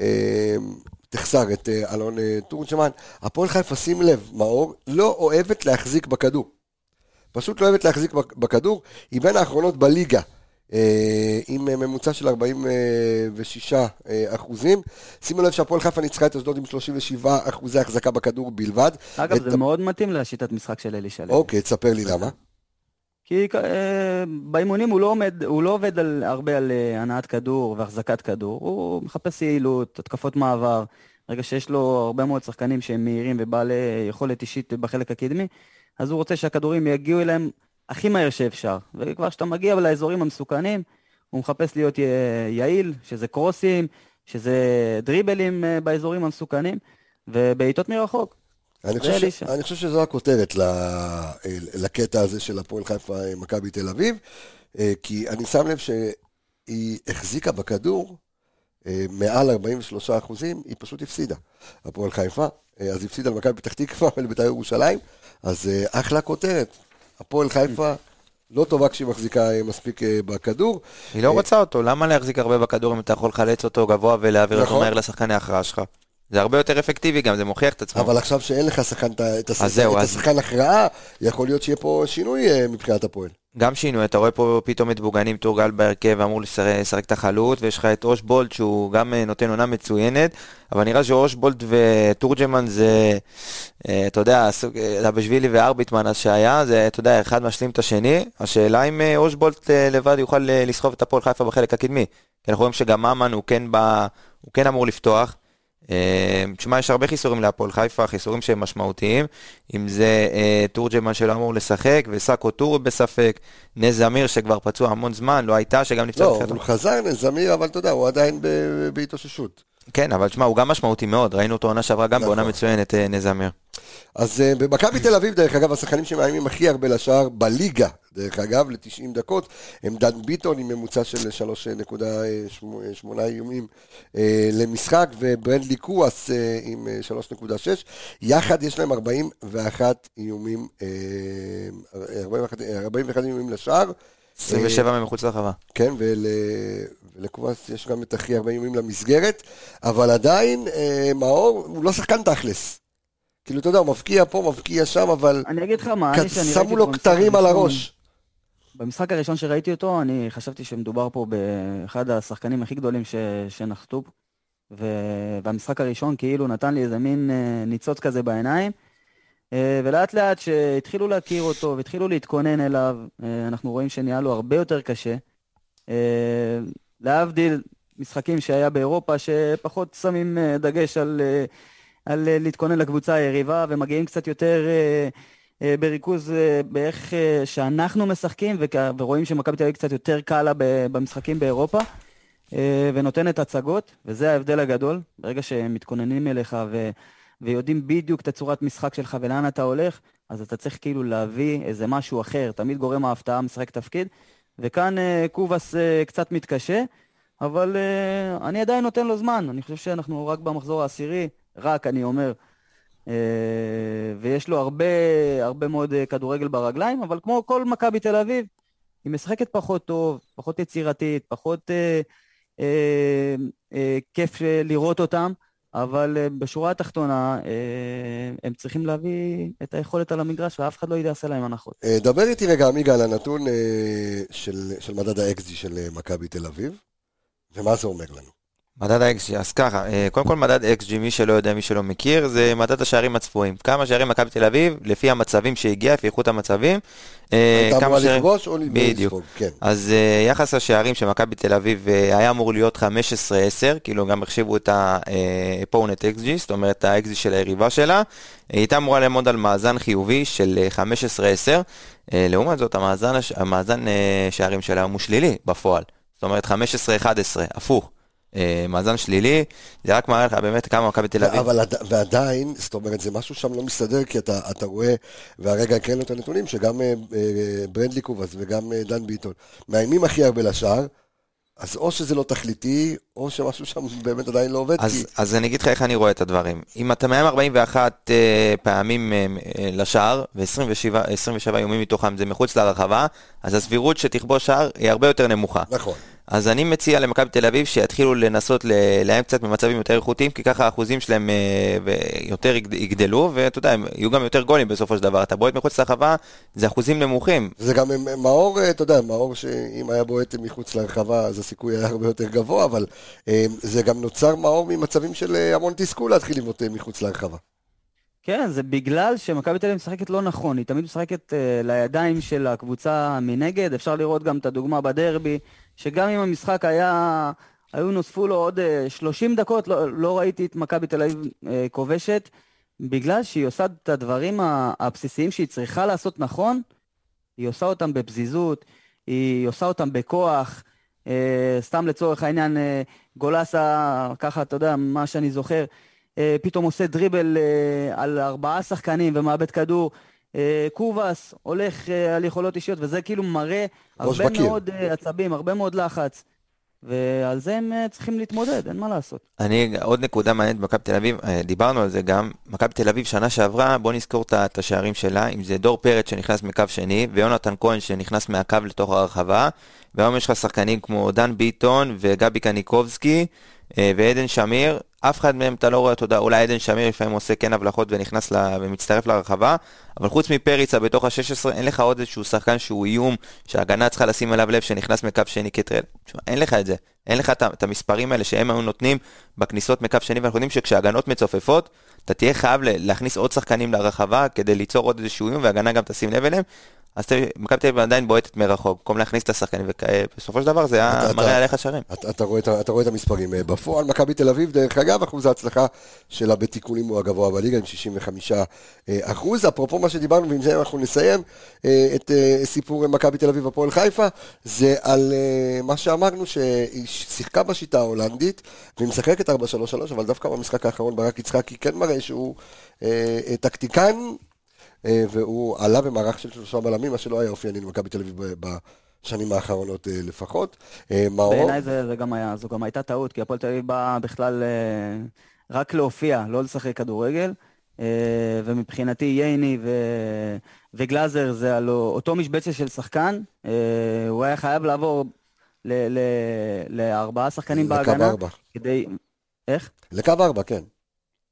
A: אה, תחסר את אלון תורג'מן. הפועל חיפה, שים לב, מאור, לא אוהבת להחזיק בכדור. פשוט לא אוהבת להחזיק בכ- בכדור. היא בין האחרונות בליגה. אה, עם אה, ממוצע של 46 אה, אחוזים. שימו לב שהפועל חיפה ניצחה את אשדוד עם 37 אחוזי החזקה בכדור בלבד.
B: אגב,
A: את
B: זה מאוד מתאים לשיטת משחק של אלישע לוי.
A: אוקיי, תספר לי למה.
B: כי אה, באימונים הוא לא, עומד, הוא לא עובד על, הרבה על הנעת כדור והחזקת כדור, הוא מחפש יעילות, התקפות מעבר. ברגע שיש לו הרבה מאוד שחקנים שהם מהירים ובעלי יכולת אישית בחלק הקדמי, אז הוא רוצה שהכדורים יגיעו אליהם הכי מהר שאפשר. וכבר כשאתה מגיע לאזורים המסוכנים, הוא מחפש להיות יעיל, שזה קרוסים, שזה דריבלים אה, באזורים המסוכנים, ובעיטות מרחוק.
A: אני חושב, ש... אני חושב שזו הכותרת ל... לקטע הזה של הפועל חיפה מכבי תל אביב, אה, כי אני שם לב שהיא החזיקה בכדור אה, מעל 43 אחוזים, היא פשוט הפסידה. הפועל חיפה, אה, אז הפסידה למכבי פתח תקווה ולבית"ר ירושלים, אז אה, אחלה כותרת. הפועל חיפה לא טובה כשהיא מחזיקה אה, מספיק אה, בכדור.
C: היא לא
A: אה,
C: רוצה אותו, למה להחזיק הרבה בכדור אם אתה יכול לחלץ אותו גבוה ולהעביר אותו
A: נכון.
C: מהר לשחקני ההכרעה שלך? זה הרבה יותר אפקטיבי גם, זה מוכיח את עצמו.
A: אבל עכשיו שאין לך שחקן, את השחקן, הכרעה, יכול להיות שיהיה פה שינוי אה, מבחינת הפועל.
C: גם שינוי, אתה רואה פה פתאום את בוגנים טורגל בהרכב ואמור לשחק את החלוט, ויש לך את אושבולד שהוא גם אה, נותן עונה מצוינת, אבל נראה שאושבולד ותורג'מן זה, אה, אתה יודע, בשבילי וארביטמן אז שהיה, זה, אתה יודע, אחד משלים את השני, השאלה אם אושבולד אה, לבד יוכל לסחוב את הפועל חיפה בחלק הקדמי. כי אנחנו רואים שגם ממן הוא כן, בא, הוא כן אמור לפתוח. אה, תשמע, יש הרבה חיסורים להפועל חיפה, חיסורים שהם משמעותיים. אם זה אה, תורג'מן שלא אמור לשחק, וסאקו טור בספק, נס זמיר שכבר פצוע המון זמן, לא הייתה, שגם נפצע
A: לא, הוא חזר לזמיר, אבל אתה יודע, הוא עדיין בהתאוששות.
C: כן, אבל תשמע, הוא גם משמעותי מאוד, ראינו אותו עונה שעברה גם
A: נכון.
C: בעונה מצוינת, אה, נזמיר.
A: אז אה, במכבי תל אביב, דרך אגב, השחקנים שמאיימים הכי הרבה לשער בליגה, דרך אגב, ל-90 דקות, הם דן ביטון עם ממוצע של 3.8 איומים אה, למשחק, וברנדלי קואס עם אה, 3.6. יחד יש להם 41 איומים, אה, 41, 41 איומים לשער.
C: 27 מחוץ לרחבה.
A: כן, ול, ולקובאס יש גם את הכי הרבה איומים למסגרת, אבל עדיין אה, מאור הוא לא שחקן תכלס. כאילו, אתה יודע, הוא מבקיע פה, מבקיע שם, אבל
B: אני אגיד לך מה, אני שאני ראיתי
A: שמו לו כתרים על הראש.
B: במשחק הראשון שראיתי אותו, אני חשבתי שמדובר פה באחד השחקנים הכי גדולים ש... שנחתו. ו... והמשחק הראשון כאילו נתן לי איזה מין אה, ניצוץ כזה בעיניים. אה, ולאט לאט שהתחילו להכיר אותו והתחילו להתכונן אליו, אה, אנחנו רואים שנהיה לו הרבה יותר קשה. אה, להבדיל משחקים שהיה באירופה שפחות שמים דגש על, על להתכונן לקבוצה היריבה ומגיעים קצת יותר בריכוז באיך שאנחנו משחקים ורואים שמכבי תל אביב קצת יותר קל לה במשחקים באירופה ונותנת הצגות וזה ההבדל הגדול ברגע שהם מתכוננים אליך ו... ויודעים בדיוק את הצורת משחק שלך ולאן אתה הולך אז אתה צריך כאילו להביא איזה משהו אחר. תמיד גורם ההפתעה משחק תפקיד. וכאן אה, קובאס אה, קצת מתקשה אבל אה, אני עדיין נותן לו זמן. אני חושב שאנחנו רק במחזור העשירי רק אני אומר אה, ויש לו הרבה, הרבה מאוד אה, כדורגל ברגליים, אבל כמו כל מכבי תל אביב, היא משחקת פחות טוב, פחות יצירתית, פחות אה, אה, אה, כיף לראות אותם, אבל אה, בשורה התחתונה אה, הם צריכים להביא את היכולת על המגרש, ואף אחד לא יעשה להם הנחות.
A: אה, דבר איתי רגע, עמיגה, על הנתון של, של מדד האקסג'י של מכבי תל אביב, ומה זה אומר לנו.
C: מדד ה-XG, אז ככה, אה, קודם כל מדד XG, מי שלא יודע, מי שלא מכיר, זה מדד השערים הצפויים. כמה שערים מכבי תל אביב, לפי המצבים שהגיע, לפי איכות המצבים. אה,
A: הייתה
C: כמה
A: אמורה
C: שערים-
A: לכבוש או
C: בדיוק.
A: לספוג? כן.
C: אז אה, יחס השערים של מכבי תל אביב היה אמור להיות 15-10, כאילו גם החשיבו את ה-opponent XG, זאת אומרת ה-XG של היריבה שלה. היא הייתה אמורה לעמוד על מאזן חיובי של אה, 15-10. אה, לעומת זאת, המאזן, המאזן שערים שלה הוא שלילי בפועל. זאת אומרת 15-11, הפוך. אה, מאזן שלילי, זה רק מראה לך באמת כמה מכבי תל אביב.
A: אבל עד- ועדיין, זאת אומרת, זה משהו שם לא מסתדר, כי אתה, אתה רואה, והרגע הקראנו את הנתונים, שגם אה, אה, ברנדלי קובאס וגם דן ביטון מאיימים הכי הרבה לשער, אז או שזה לא תכליתי, או שמשהו שם (laughs) באמת עדיין לא עובד, כי...
C: אז, אז אני אגיד לך איך אני רואה את הדברים. אם אתה מאיים 41 אה, פעמים אה, אה, לשער, ו-27 איומים מתוכם זה מחוץ לרחבה, אז הסבירות שתכבוש שער היא הרבה יותר נמוכה.
A: נכון.
C: אז אני מציע למכבי תל אביב שיתחילו לנסות ל- לאיים קצת במצבים יותר איכותיים, כי ככה האחוזים שלהם אה, יותר יגד- יגדלו, ואתה יודע, יהיו גם יותר גולים בסופו של דבר. אתה בועט מחוץ לרחבה, זה אחוזים נמוכים.
A: זה גם מאור, אה, אתה יודע, מאור שאם היה בועט מחוץ לרחבה, אז הסיכוי היה הרבה יותר גבוה, אבל אה, זה גם נוצר מאור ממצבים של המון תסכול להתחיל לבעוט מחוץ לרחבה.
B: כן, זה בגלל שמכבי תל אביב משחקת לא נכון, היא תמיד משחקת uh, לידיים של הקבוצה מנגד, אפשר לראות גם את הדוגמה בדרבי, שגם אם המשחק היה, היו נוספו לו עוד uh, 30 דקות, לא, לא ראיתי את מכבי תל אביב uh, כובשת, בגלל שהיא עושה את הדברים הבסיסיים שהיא צריכה לעשות נכון, היא עושה אותם בפזיזות, היא עושה אותם בכוח, uh, סתם לצורך העניין, גולסה, ככה, אתה יודע, מה שאני זוכר, אה, פתאום עושה דריבל אה, על ארבעה שחקנים ומאבד כדור. אה, קובאס הולך אה, על יכולות אישיות, וזה כאילו מראה הרבה
A: בקיר.
B: מאוד אה, עצבים, הרבה מאוד לחץ. ועל זה הם צריכים להתמודד, אין מה לעשות.
C: אני, עוד נקודה מעניינת במכבי תל אביב, דיברנו על זה גם, מכבי תל אביב שנה שעברה, בוא נזכור את השערים שלה, אם זה דור פרץ שנכנס מקו שני, ויונתן כהן שנכנס מהקו לתוך הרחבה, והיום יש לך שחקנים כמו דן ביטון וגבי קניקובסקי ועדן שמיר, אף אחד מהם אתה לא רואה, אתה יודע, אולי עדן שמיר לפעמים עושה כן הבלחות ונכנס ל... ומצטרף לרחבה, אבל חוץ מפריצה בתוך ה-16, אין לך עוד איזשהו שחקן שהוא איום, שההגנה צריכה לשים אליו לב שנכנס מקו שני כטרל. תשמע, אין לך את זה. אין לך את המספרים האלה שהם היו נותנים בכניסות מקו שני, ואנחנו יודעים שכשהגנות מצופפות, אתה תהיה חייב להכניס עוד שחקנים לרחבה כדי ליצור עוד איזשהו איום, והגנה גם תשים לב אליהם. אז מכבי תל אביב עדיין בועטת מרחוק, במקום להכניס את השחקנים, ובסופו של דבר זה היה מראה עליך שערים.
A: אתה, אתה, רואה, אתה רואה את המספרים. אה, בפועל, מכבי תל אביב, דרך אגב, אחוז ההצלחה שלה בתיקונים הוא הגבוה בליגה, עם 65 אה, אחוז. אפרופו מה שדיברנו, ועם זה אנחנו נסיים אה, את סיפור מכבי תל אביב הפועל חיפה, זה על מה שאמרנו, שהיא שיחקה בשיטה ההולנדית, והיא משחקת 4-3-3, אבל דווקא במשחק האחרון ברק יצחקי כן מראה שהוא טקטיקן. אה, והוא עלה במערך של שלושה בלמים, מה שלא היה אופייני למכבי תל אביב בשנים האחרונות אה, לפחות.
B: אה, בעיניי זה, זה גם היה, זו גם הייתה טעות, כי הפועל תל אביב באה בכלל רק להופיע, לא לשחק כדורגל. ומבחינתי ייני ו... וגלאזר זה על אותו משבצת של שחקן, הוא היה חייב לעבור ל... ל... לארבעה שחקנים בהגנה. לקו ארבע. כדי... איך?
A: לקו ארבע, כן.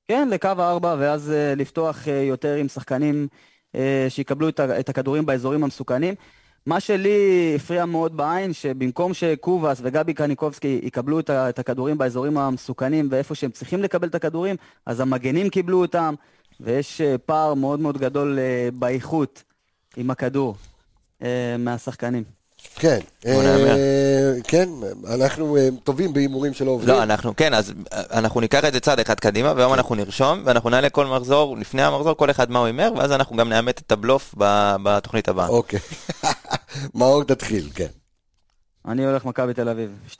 B: כן, לקו הארבע, ואז uh, לפתוח uh, יותר עם שחקנים uh, שיקבלו את, את הכדורים באזורים המסוכנים. מה שלי הפריע מאוד בעין, שבמקום שקובאס וגבי קניקובסקי יקבלו את, את הכדורים באזורים המסוכנים ואיפה שהם צריכים לקבל את הכדורים, אז המגנים קיבלו אותם, ויש פער מאוד מאוד גדול באיכות עם הכדור מהשחקנים.
A: כן, אה, כן, אנחנו אה, טובים בהימורים שלא עובדים.
C: לא, אנחנו, כן, אז אה, אנחנו ניקח את זה צעד אחד קדימה, והיום אנחנו נרשום, ואנחנו נעלה כל מחזור, לפני המחזור, כל אחד מה הוא הימר, ואז אנחנו גם נאמת את הבלוף בתוכנית הבאה.
A: אוקיי. (laughs) מאור תתחיל, כן.
B: אני הולך מכבי תל אביב, 2-0.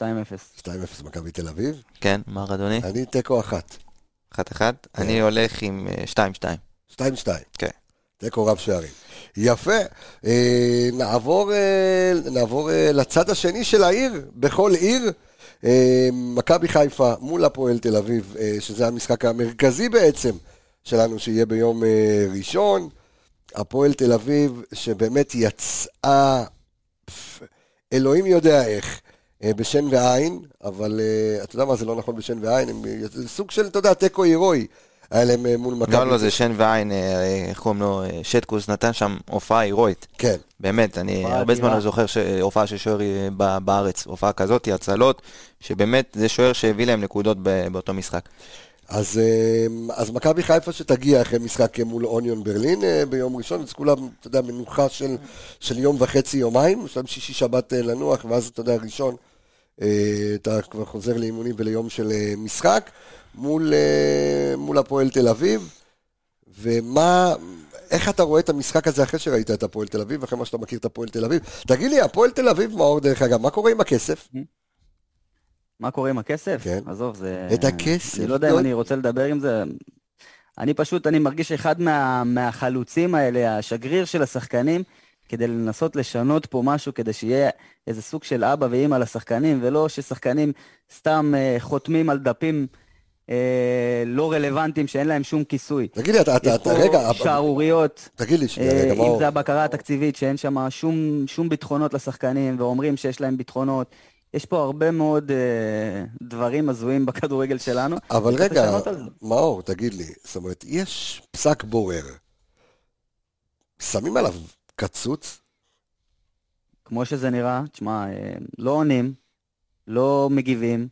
A: 2-0 מכבי תל אביב.
C: כן, מר אדוני?
A: אני תיקו אחת.
C: אחת אחת? כן. אני הולך עם 2-2.
A: 2-2.
C: כן.
A: תיקו רב שערים. יפה. אה, נעבור, אה, נעבור אה, לצד השני של העיר, בכל עיר. מכבי חיפה מול הפועל תל אביב, שזה המשחק המרכזי בעצם שלנו, שיהיה ביום ראשון. הפועל תל אביב, שבאמת יצאה, אלוהים יודע איך, בשן ועין, אבל אתה יודע מה, זה לא נכון בשן ועין, הם, סוג של, אתה יודע, תיקו הירואי. היה להם אה, מול מכבי.
C: לא, לא, זה שן ועין, אה, איך קוראים לו, אה, שטקוס נתן שם הופעה הירואית.
A: כן.
C: באמת, אני הרבה זמן לא זוכר הופעה של שוער בארץ, הופעה כזאת, הצלות, שבאמת זה שוער שהביא להם נקודות באותו משחק.
A: אז, אז מכבי חיפה שתגיע אחרי משחק מול אוניון ברלין ביום ראשון, אז כולם, אתה יודע, מנוחה של, של יום וחצי, יומיים, יש להם שישי שבת לנוח, ואז אתה יודע, ראשון, אתה כבר חוזר לאימונים וליום של משחק. מול, אה, מול הפועל תל אביב, ומה, איך אתה רואה את המשחק הזה אחרי שראית את הפועל תל אביב, אחרי מה שאתה מכיר את הפועל תל אביב? תגיד לי, הפועל תל אביב, מאור דרך אגב, מה קורה עם הכסף?
B: מה קורה עם הכסף?
A: כן.
B: עזוב, זה...
A: את הכסף.
B: אני לא יודע אם אני רוצה לדבר עם זה. אני פשוט, אני מרגיש אחד מה, מהחלוצים האלה, השגריר של השחקנים, כדי לנסות לשנות פה משהו, כדי שיהיה איזה סוג של אבא ואימא לשחקנים, ולא ששחקנים סתם uh, חותמים על דפים אה, לא רלוונטיים, שאין להם שום כיסוי.
A: תגיד לי, אתה, אתה, אתה, רגע...
B: שערוריות.
A: תגיד לי, שנייה, רגע,
B: מה... אם זה הבקרה התקציבית, שאין שם שום, שום ביטחונות לשחקנים, ואומרים שיש להם ביטחונות. יש פה הרבה מאוד אה, דברים הזויים בכדורגל שלנו.
A: אבל רגע, מאור, תגיד לי, זאת אומרת, יש פסק בורר, שמים עליו קצוץ?
B: כמו שזה נראה, תשמע, אה, לא עונים, לא מגיבים.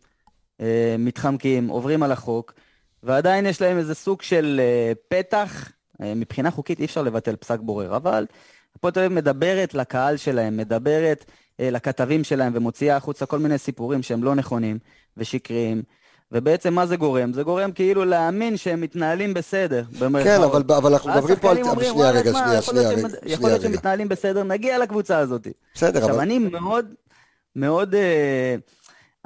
B: אה, מתחמקים, עוברים על החוק, ועדיין יש להם איזה סוג של אה, פתח. אה, מבחינה חוקית אי אפשר לבטל פסק בורר, אבל הפועל תל אביב מדברת לקהל שלהם, מדברת לכתבים שלהם ומוציאה החוצה כל מיני סיפורים שהם לא נכונים ושקריים. ובעצם מה זה גורם? זה גורם כאילו להאמין שהם מתנהלים בסדר.
A: כן, אבל, אבל אנחנו מדברים פה על... אומרים, שנייה, רגע, שנייה, שנייה, רגע.
B: יכול להיות שהם מתנהלים בסדר, נגיע לקבוצה הזאת. בסדר, עכשיו, אבל... עכשיו, אני מאוד, מאוד... אה,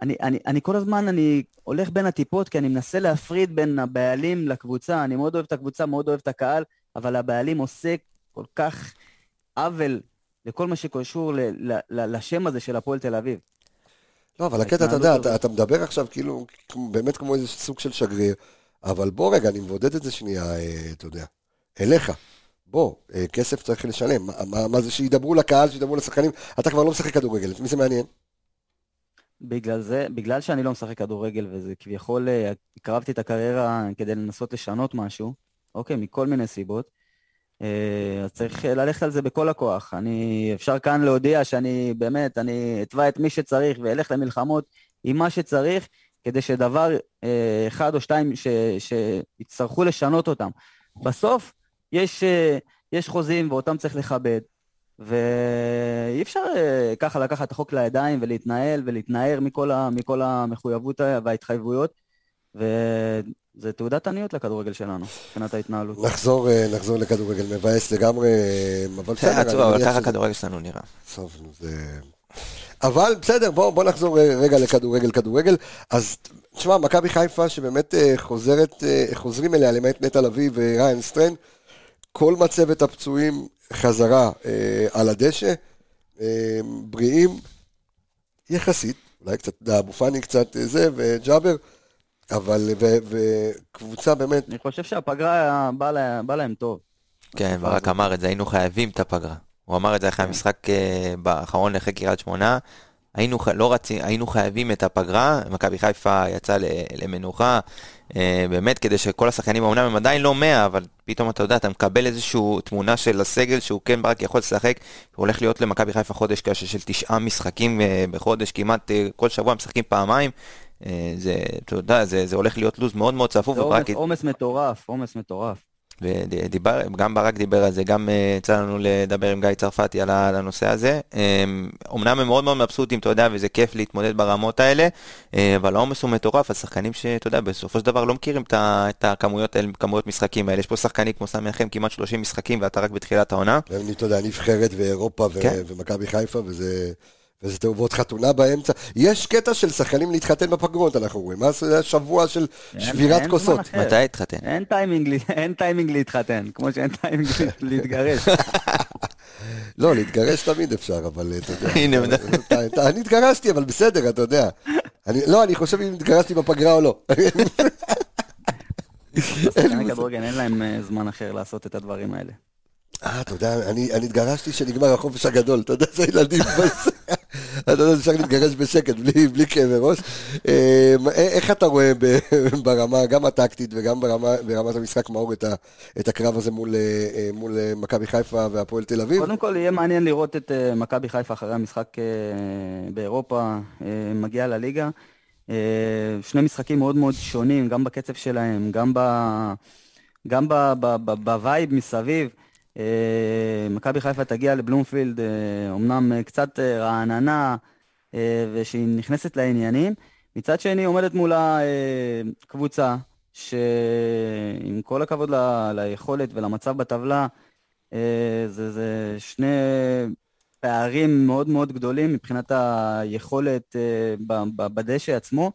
B: אני, אני, אני כל הזמן, אני הולך בין הטיפות, כי אני מנסה להפריד בין הבעלים לקבוצה. אני מאוד אוהב את הקבוצה, מאוד אוהב את הקהל, אבל הבעלים עושה כל כך עוול לכל מה שקשור ל, ל, ל, לשם הזה של הפועל תל אביב.
A: לא, אבל הקטע, אתה יודע, אתה, אתה מדבר עכשיו כאילו, באמת כמו איזה סוג של שגריר, אבל בוא רגע, אני מבודד את זה שנייה, אה, אתה יודע, אליך. בוא, אה, כסף צריך לשלם. מה, מה, מה זה שידברו לקהל, שידברו לשחקנים, אתה כבר לא משחק כדורגל, את מי זה מעניין?
B: בגלל זה, בגלל שאני לא משחק כדורגל וזה כביכול, אה, הקרבתי את הקריירה כדי לנסות לשנות משהו, אוקיי, מכל מיני סיבות, אה, אז צריך ללכת על זה בכל הכוח. אני, אפשר כאן להודיע שאני באמת, אני אתבע את מי שצריך ואלך למלחמות עם מה שצריך, כדי שדבר אה, אחד או שתיים שיצטרכו לשנות אותם. בסוף יש, יש חוזים ואותם צריך לכבד. ואי אפשר אה, ככה לקחת את החוק לידיים ולהתנהל ולהתנער מכל, ה, מכל המחויבות וההתחייבויות, וזה תעודת עניות לכדורגל שלנו, מבחינת ההתנהלות.
A: נחזור, אה, נחזור לכדורגל, מבאס לגמרי, אבל
C: בסדר. עצוב, אבל ככה הכדורגל שלנו נראה.
A: טוב, זה... אבל בסדר, בוא, בוא נחזור רגע לכדורגל, כדורגל. אז תשמע, מכבי חיפה שבאמת חוזרת, חוזרים אליה למעט נטע לביא וריין סטרן, כל מצבת הפצועים חזרה אה, על הדשא, אה, בריאים יחסית, אולי קצת, אבו פאני קצת אה, זה, וג'אבר, אבל, וקבוצה באמת...
B: אני חושב שהפגרה באה לה, בא להם טוב.
C: כן, ברק אמר את זה, היינו חייבים את הפגרה. הוא אמר את זה אחרי כן. המשחק אה, האחרון אחרי קריית שמונה. היינו, לא רצי, היינו חייבים את הפגרה, מכבי חיפה יצאה למנוחה, אה, באמת כדי שכל השחקנים, אמנם הם עדיין לא 100, אבל פתאום אתה יודע, אתה מקבל איזושהי תמונה של הסגל שהוא כן רק יכול לשחק, הוא הולך להיות למכבי חיפה חודש קשה של תשעה משחקים אה, בחודש, כמעט אה, כל שבוע משחקים פעמיים. זה, אתה יודע, זה, זה הולך להיות לו"ז מאוד מאוד צפוף.
B: זה עומס מטורף, עומס מטורף.
C: ודיבר, גם ברק דיבר על זה, גם אה, יצא לנו לדבר עם גיא צרפתי על הנושא הזה. אמנם הם מאוד מאוד מבסוטים, אתה יודע, וזה כיף להתמודד ברמות האלה, אה, אבל העומס הוא מטורף, השחקנים שאתה יודע, בסופו של דבר לא מכירים את הכמויות כמויות משחקים האלה. יש פה שחקנים כמו סמי אחם, כמעט 30 משחקים, ואתה רק בתחילת העונה.
A: אתה יודע, נבחרת ואירופה כן. ומכבי חיפה, וזה... וזה תאובות חתונה באמצע. יש קטע של שחקנים להתחתן בפגרות, אנחנו רואים. מה זה השבוע של שבירת כוסות?
C: מתי התחתן?
B: אין טיימינג, אין טיימינג להתחתן, כמו שאין טיימינג (laughs) להתגרש.
A: לא, להתגרש תמיד אפשר, אבל אתה יודע. אני התגרשתי, אבל בסדר, אתה יודע. לא, אני חושב אם התגרשתי בפגרה או לא. (laughs)
B: שחקני כדורגל אין להם אה, זמן אחר לעשות את הדברים האלה.
A: אה, אתה יודע, אני, התגרשתי כשנגמר החופש הגדול, אתה יודע, זה ילדים, (laughs) אתה יודע, אפשר להתגרש בשקט, בלי, כאבי ראש. אה, איך אתה רואה (laughs) ברמה, גם הטקטית וגם ברמת המשחק, מאור, את, הקרב הזה מול, אה, אה, מכבי חיפה והפועל תל אביב?
B: קודם כל, יהיה מעניין לראות את מכבי חיפה אחרי המשחק באירופה, מגיע לליגה. שני משחקים מאוד מאוד שונים, גם בקצב שלהם, גם ב vibe מסביב. אה, מכבי חיפה תגיע לבלומפילד, אומנם אה, קצת אה, רעננה, ושהיא נכנסת לעניינים. מצד שני עומדת מולה קבוצה שעם כל הכבוד ל, ליכולת ולמצב בטבלה, זה, זה שני פערים מאוד מאוד גדולים מבחינת היכולת בדשא עצמו.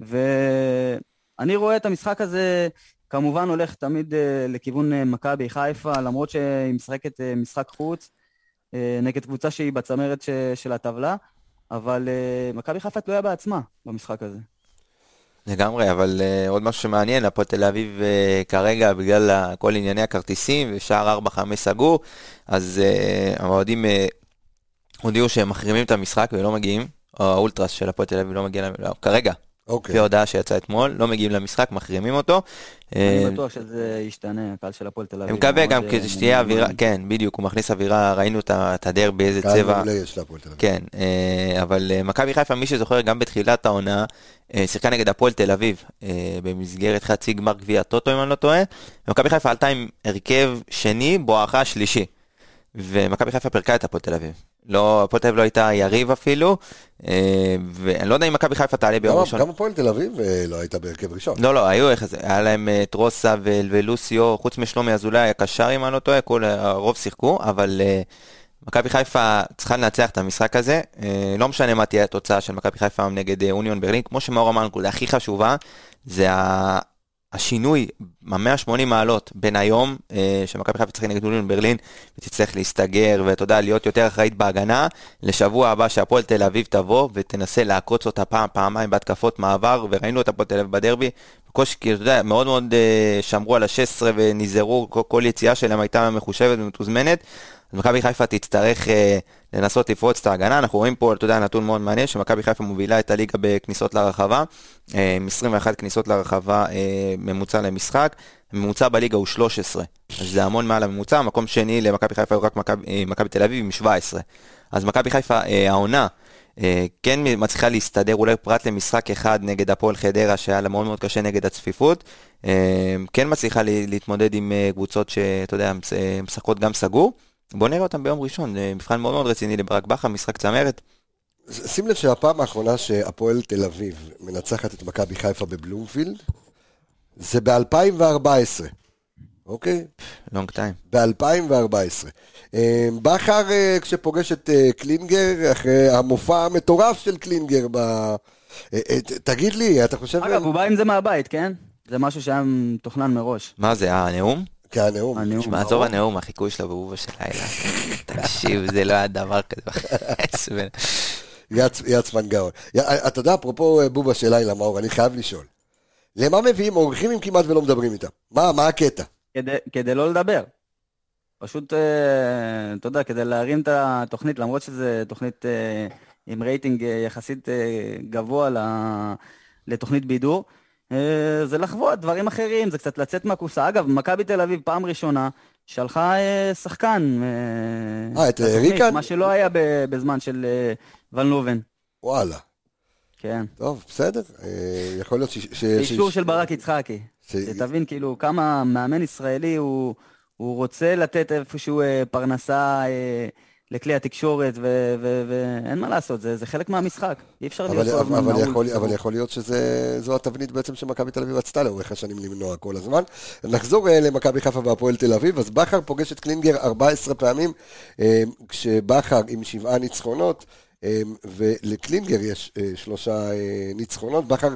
B: ואני רואה את המשחק הזה כמובן הולך תמיד uh, לכיוון uh, מכבי חיפה, למרות שהיא משחקת uh, משחק חוץ נגד קבוצה שהיא בצמרת של הטבלה, אבל מכבי חיפה תלויה בעצמה במשחק הזה.
C: לגמרי, אבל uh, עוד משהו שמעניין, הפועל תל אביב uh, כרגע, בגלל כל ענייני הכרטיסים ושער 4-5 סגור, אז uh, האוהדים uh, הודיעו שהם מחרימים את המשחק ולא מגיעים, או האולטרס של הפועל תל אביב לא מגיע, לא, כרגע, אוקיי. לפי ההודעה שיצאה אתמול, לא מגיעים למשחק, מחרימים אותו.
B: אני אה, בטוח שזה ישתנה, הקהל של הפועל תל אביב.
C: אני מקווה גם כדי שתהיה אווירה, כן, בדיוק, הוא מכניס אווירה, ראינו את הדרבי, איזה צבע. קהל
A: מעולה יש להפועל תל אביב.
C: כן, אה, אבל אה, מכבי חיפה, מי שזוכר, גם בתחילת העונה, שיחקה נגד הפועל תל אביב, במסגרת חצי גמר גביע טוטו, אם אני לא טועה, ומכבי חיפה עלתה עם הרכב שני, בואכה שלישי. ומכבי חיפה פירקה את הפועל תל אביב. לא, הפועל תל אביב לא הייתה יריב אפילו, אה, ואני לא יודע אם מכבי חיפה תעלה ביום ראשון.
A: גם הפועל תל אביב אה, לא הייתה בהרכב ראשון.
C: לא, לא, היו איך זה, היה להם את אה, רוסה ולוסיו, חוץ משלומי אזולאי היה קשר אם אני לא טועה, כל הרוב שיחקו, אבל מכבי חיפה צריכה לנצח את המשחק הזה, לא משנה מה תהיה התוצאה של מכבי חיפה נגד אוניון ברלין, כמו שמאור אמר, הנקודה הכי חשובה, זה השינוי, ה-180 מעלות בין היום, אה, שמכבי חיפה תשחק נגד אוליון ברלין, ותצטרך להסתגר, ואתה יודע, להיות יותר אחראית בהגנה, לשבוע הבא שהפועל תל אביב תבוא ותנסה לעקוץ אותה פעם, פעמיים בהתקפות מעבר, וראינו את הפועל תל אביב בדרבי, בקושי, כאילו, אתה יודע, מאוד מאוד אה, שמרו על ה-16 ונזהרו, כל, כל יציאה שלהם הייתה מחושבת ומתוזמנת, אז מכבי חיפה תצטרך אה, לנסות לפרוץ את ההגנה. אנחנו רואים פה, אתה יודע, נתון מאוד מעניין, שמכבי חיפה מובילה את הליגה בכניסות לרחבה, אה, עם 21 כניסות לרחבה אה, ממוצע למשחק. הממוצע בליגה הוא 13, אז זה המון מעל הממוצע, מקום שני למכבי חיפה הוא רק מכבי מכבי תל אביב עם 17. אז מכבי חיפה, אה, העונה, אה, כן מצליחה להסתדר אולי פרט למשחק אחד נגד הפועל חדרה שהיה לה מאוד מאוד קשה נגד הצפיפות, אה, כן מצליחה להתמודד עם אה, קבוצות שאתה יודע, משחקות גם סגור. בוא נראה אותם ביום ראשון, זה מבחן מאוד מאוד רציני לברק בכר, משחק צמרת.
A: שים לב שהפעם האחרונה שהפועל תל אביב מנצחת את מכבי חיפה בבלומפילד, זה ב-2014, אוקיי?
C: long time.
A: ב-2014. אה, בכר אה, כשפוגש את אה, קלינגר, אחרי המופע המטורף של קלינגר ב... תגיד לי, אתה חושב...
B: אגב, הוא בא עם זה מהבית, כן? זה משהו שהיה מתוכנן מראש.
C: מה זה, הנאום?
A: כן, הנאום.
B: הנאום.
C: עזוב הנאום, החיקוי שלו באובה של לילה. (laughs) תקשיב, זה לא היה דבר כזה. (laughs)
A: יצמן גאון. אתה יודע, אפרופו בובה של לילה, מאור, אני חייב לשאול. למה מביאים אורחים אם כמעט ולא מדברים איתם? מה, מה הקטע?
B: כדי, כדי לא לדבר. פשוט, אה, אתה יודע, כדי להרים את התוכנית, למרות שזו תוכנית אה, עם רייטינג אה, יחסית גבוה לתוכנית בידור, זה לחוות דברים אחרים, זה קצת לצאת מהקופסה. אגב, מכבי תל אביב פעם ראשונה שלחה שחקן.
A: אה, את ריקן?
B: מה שלא היה בזמן של ון לובן.
A: וואלה.
B: כן.
A: טוב, בסדר. יכול להיות ש...
B: אישור של ברק יצחקי. שתבין כאילו כמה מאמן ישראלי הוא... רוצה לתת איפשהו אה, פרנסה אה, לכלי התקשורת, ואין מה לעשות, זה, זה חלק מהמשחק. אי אפשר
A: להיות כל הזמן נעול. יכול, אבל יכול להיות שזו התבנית בעצם שמכבי תל אביב רצתה לאורך השנים למנוע כל הזמן. נחזור אה, למכבי חיפה והפועל תל אביב, אז בכר פוגש את קלינגר 14 פעמים, אה, כשבכר עם שבעה ניצחונות. אה, ולקלינגר יש שלושה ניצחונות, בכר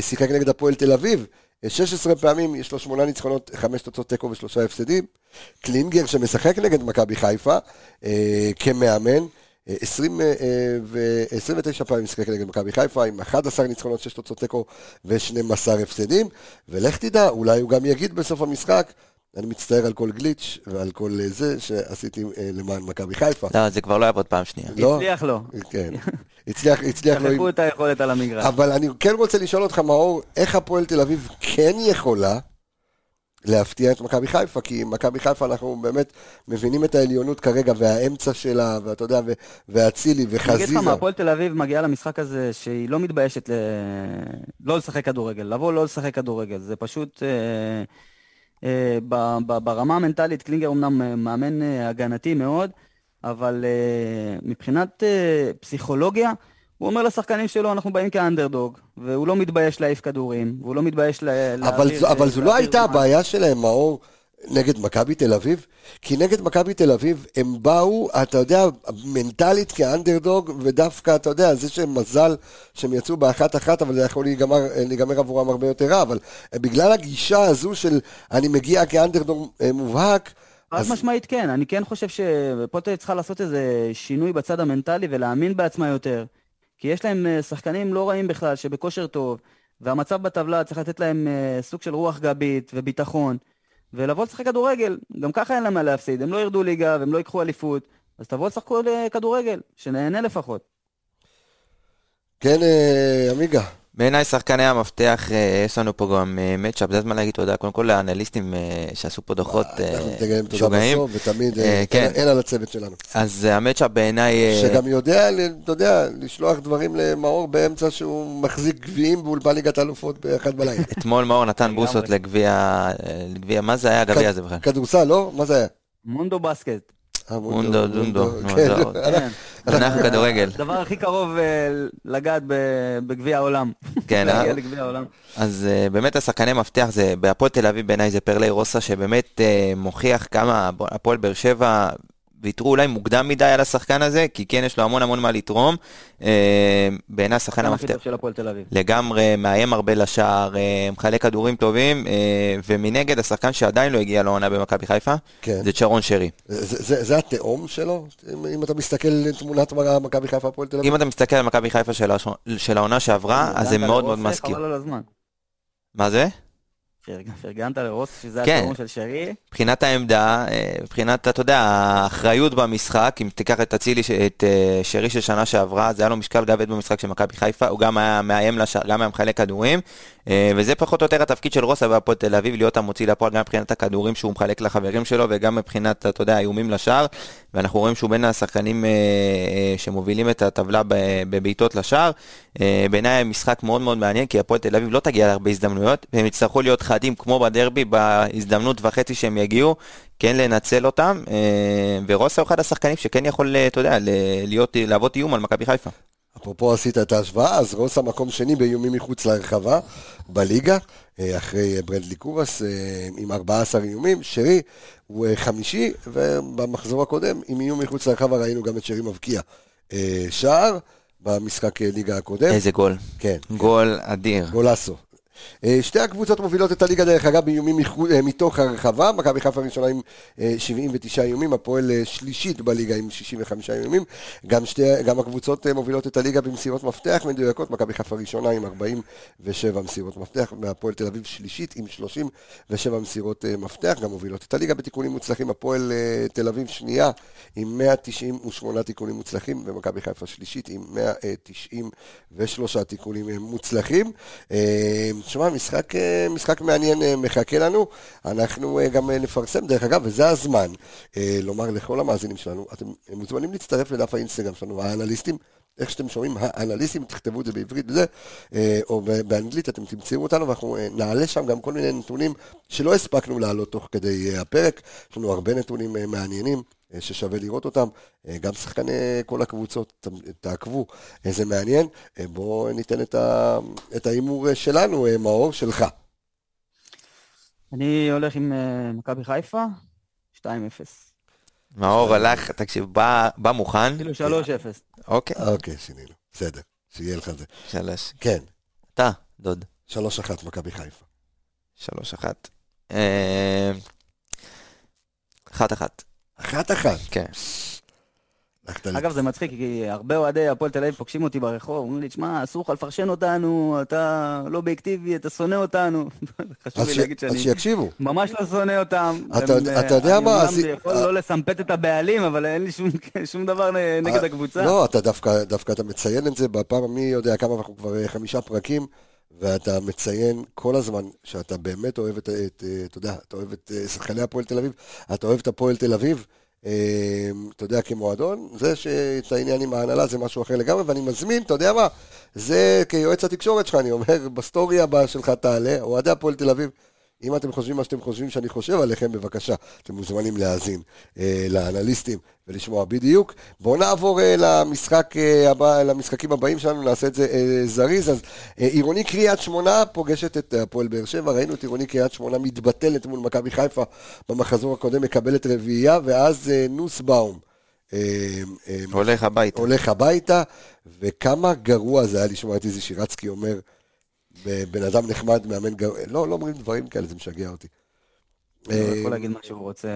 A: שיחק נגד הפועל תל אביב 16 פעמים, יש לו שמונה ניצחונות, חמש תוצאות תיקו ושלושה הפסדים. קלינגר שמשחק נגד מכבי חיפה אה, כמאמן, 20 אה, ו... 29 פעמים משחק נגד מכבי חיפה עם 11 ניצחונות, 6 תוצאות תיקו ו-12 הפסדים. ולך תדע, אולי הוא גם יגיד בסוף המשחק, אני מצטער על כל גליץ' ועל כל אה, זה שעשיתי אה, למען מכבי חיפה.
C: לא, זה כבר לא יעבוד פעם שנייה.
B: לא? הצליח לו.
A: כן. הצליח, הצליח לו.
B: שכחו את היכולת על המגרש.
A: אבל אני כן רוצה לשאול אותך, מאור, איך הפועל תל אביב כן יכולה להפתיע את מכבי חיפה? כי מכבי חיפה, אנחנו באמת מבינים את העליונות כרגע, והאמצע שלה, ואתה יודע, ואצילי, וחזיזה. אני אגיד לך
B: מה, הפועל תל אביב מגיעה למשחק הזה שהיא לא מתביישת ל... לא לשחק כדורגל. לבוא לא לשחק כדורגל. זה פשוט... אה... אה, ברמה המנטלית קלינגר אמנם אה, מאמן אה, הגנתי מאוד, אבל מבחינת פסיכולוגיה, הוא אומר לשחקנים שלו, אנחנו באים כאנדרדוג, והוא לא מתבייש להעיף כדורים, והוא לא מתבייש
A: להעביר... אבל זו לא הייתה הבעיה שלהם, מאור. נגד מכבי תל אביב? כי נגד מכבי תל אביב הם באו, אתה יודע, מנטלית כאנדרדוג, ודווקא, אתה יודע, זה שהם מזל שהם יצאו באחת-אחת, אבל זה יכול להיגמר, להיגמר עבורם הרבה יותר רע, אבל בגלל הגישה הזו של אני מגיע כאנדרדוג אה, מובהק,
B: חד אז... משמעית כן, אני כן חושב שפוטר צריכה לעשות איזה שינוי בצד המנטלי ולהאמין בעצמה יותר. כי יש להם אה, שחקנים לא רעים בכלל, שבכושר טוב, והמצב בטבלה צריך לתת להם אה, סוג של רוח גבית וביטחון. ולבוא לשחק כדורגל. גם ככה אין להם מה להפסיד, הם לא ירדו ליגה והם לא ייקחו אליפות, אז תבואו לשחק כדורגל, שנהנה לפחות.
A: כן, אה, עמיגה.
C: בעיניי שחקני המפתח, אה, יש לנו פה גם מצ'אפ, אה, זה הזמן להגיד תודה קודם כל לאנליסטים שעשו פה דוחות
A: משוגעים. ותמיד כן. אין על הצוות שלנו.
C: אז המצ'אפ בעיניי...
A: שגם יודע, אתה יודע, לשלוח דברים למאור באמצע שהוא מחזיק גביעים באולפן ליגת האלופות באחד בלילה. (laughs)
C: אתמול מאור נתן בוסות לגביע, מה זה היה הגביע הזה בכלל?
A: כדורסל, לא? מה זה היה?
B: מונדו בסקט.
C: מונדו, דונדו. (laughs) אנחנו כן. כדורגל.
B: הדבר הכי קרוב אה, לגעת בגביע העולם. (laughs)
C: כן,
B: אה?
C: אז אה, באמת השחקני מפתח זה, בהפועל תל אביב בעיניי זה פרלי רוסה, שבאמת מוכיח כמה הפועל באר שבע ויתרו אולי מוקדם מדי על השחקן הזה, כי כן יש לו המון המון מה לתרום. אה, בעיניי השחקן המפתח. לגמרי, מאיים הרבה לשער, אה, מחלק כדורים טובים, אה, ומנגד השחקן שעדיין לא הגיע לעונה במכבי חיפה, כן. זה צ'רון שרי.
A: זה, זה, זה התאום שלו? אם, אם אתה מסתכל על תמונת מכבי חיפה הפועל תל אביב?
C: אם אתה מסתכל על מכבי חיפה של, של העונה שעברה, אז זה מאוד מאוד מזכיר. מה זה?
B: פרגנת לרוס שזה כן. התאום של שרי?
C: מבחינת העמדה, אה, מבחינת, אתה יודע, האחריות במשחק, אם תיקח את אצילי, את אה, שרי של שנה שעברה, זה היה לו משקל גבד במשחק של מכבי חיפה, הוא גם היה מאיים, לשער, גם היה מחלק כדורים, וזה פחות או יותר התפקיד של רוסה בהפועל תל אביב, להיות המוציא לפועל גם מבחינת הכדורים שהוא מחלק לחברים שלו, וגם מבחינת, אתה יודע, האיומים לשער, ואנחנו רואים שהוא בין השחקנים שמובילים את הטבלה בבעיטות לשער. בעיניי משחק מאוד מאוד מעניין, כי הפועל תל אביב לא תגיע להרבה הזדמנויות, והם יצטרכו להיות חדים כמו בדרבי, בהזדמנות וחצי שהם יגיעו, כן לנצל אותם, אה, ורוסה הוא אחד השחקנים שכן יכול, אתה יודע, להיות, להוות איום על מכבי חיפה.
A: אפרופו עשית את ההשוואה, אז רוסה מקום שני באיומים מחוץ לרחבה בליגה, אחרי ברנדלי קובאס עם 14 איומים, שרי הוא חמישי, ובמחזור הקודם עם איום מחוץ לרחבה ראינו גם את שרי מבקיע שער. במשחק ליגה הקודם.
C: איזה גול.
A: כן.
C: גול כן. אדיר.
A: גולסו. אה, שתי הקבוצות מובילות את הליגה דרך אגב באיומים אה, מתוך הרחבה, מכבי חיפה ראשונה עם 79 אה, איומים, הפועל שלישית בליגה עם 65 איומים, גם, שתי, גם הקבוצות מובילות את הליגה במסירות מפתח מדויקות, מכבי חיפה ראשונה עם 47 מסירות מפתח, והפועל תל אביב שלישית עם 37 מסירות מפתח, גם מובילות את הליגה בתיקונים מוצלחים, הפועל תל אביב שנייה עם 198 תיקונים מוצלחים, ומכבי חיפה שלישית עם 193 תיקונים מוצלחים. תשמע, משחק, אה, משחק מעניין אה, מחכה לנו. אנחנו אה, גם נפרסם, דרך אגב, וזה הזמן לומר לכל המאזינים שלנו, אתם מוזמנים להצטרף לדף האינסטגרם שלנו, האנליסטים. איך שאתם שומעים, האנליסטים, תכתבו את זה בעברית וזה, או באנגלית, אתם תמצאו אותנו, ואנחנו נעלה שם גם כל מיני נתונים שלא הספקנו להעלות תוך כדי הפרק. יש לנו הרבה נתונים מעניינים. אה, ששווה לראות אותם. אה, גם שחקני כל הקבוצות, תעקבו, זה מעניין. אה, בואו ניתן את ההימור שלנו, מאור, שלך.
B: אני הולך עם מכבי חיפה, 2-0.
C: מאור הלך, תקשיב, בא, בא מוכן.
B: כאילו 3-0.
C: אוקיי.
A: אוקיי, שינינו. בסדר, שיהיה לך זה.
C: שלוש.
A: כן.
C: אתה, דוד.
A: 3-1 מכבי חיפה.
C: 3-1. אה... 1-1.
A: אחת אחת.
C: כן.
B: אגב, זה מצחיק, כי הרבה אוהדי הפועל תל אביב פוגשים אותי ברחוב, אומרים לי, תשמע, אסור לך לפרשן אותנו, אתה לא אובייקטיבי, אתה שונא אותנו. (laughs) חשוב לי להגיד שאני...
A: אז שיקשיבו.
B: ממש לא שונא אותם.
A: אתה יודע מה...
B: אני יכול לא לסמפת את הבעלים, אבל אין לי שום (laughs) דבר נגד אה, הקבוצה.
A: לא, אתה דווקא אתה מציין את זה בפעם, מי יודע כמה, אנחנו כבר אה, חמישה פרקים. ואתה מציין כל הזמן שאתה באמת אוהב את, את אתה יודע, אתה אוהב את אה, שחקני הפועל תל אביב, אתה אוהב את הפועל תל אביב, אה, אתה יודע, כמועדון, זה שאת העניין עם ההנהלה זה משהו אחר לגמרי, ואני מזמין, אתה יודע מה, זה כיועץ התקשורת שלך, אני אומר, בסטורי הבאה שלך תעלה, אוהדי הפועל תל אביב, אם אתם חושבים מה שאתם חושבים שאני חושב עליכם, בבקשה, אתם מוזמנים להאזין אה, לאנליסטים ולשמוע בדיוק. בואו נעבור אה, למשחק אה, הבא, למשחקים הבאים שלנו, נעשה את זה אה, זריז. אז אה, עירוני קריית שמונה פוגשת את הפועל באר שבע, ראינו את עירוני קריית שמונה מתבטלת מול מכבי חיפה במחזור הקודם, מקבלת רביעייה, ואז אה, נוסבאום.
C: אה, אה, הולך הביתה.
A: הולך הביתה, וכמה גרוע זה היה לשמוע את איזי שירצקי אומר, בן אדם נחמד, מאמן גרוע, לא, לא אומרים דברים כאלה, זה משגע אותי.
B: הוא יכול להגיד מה שהוא רוצה,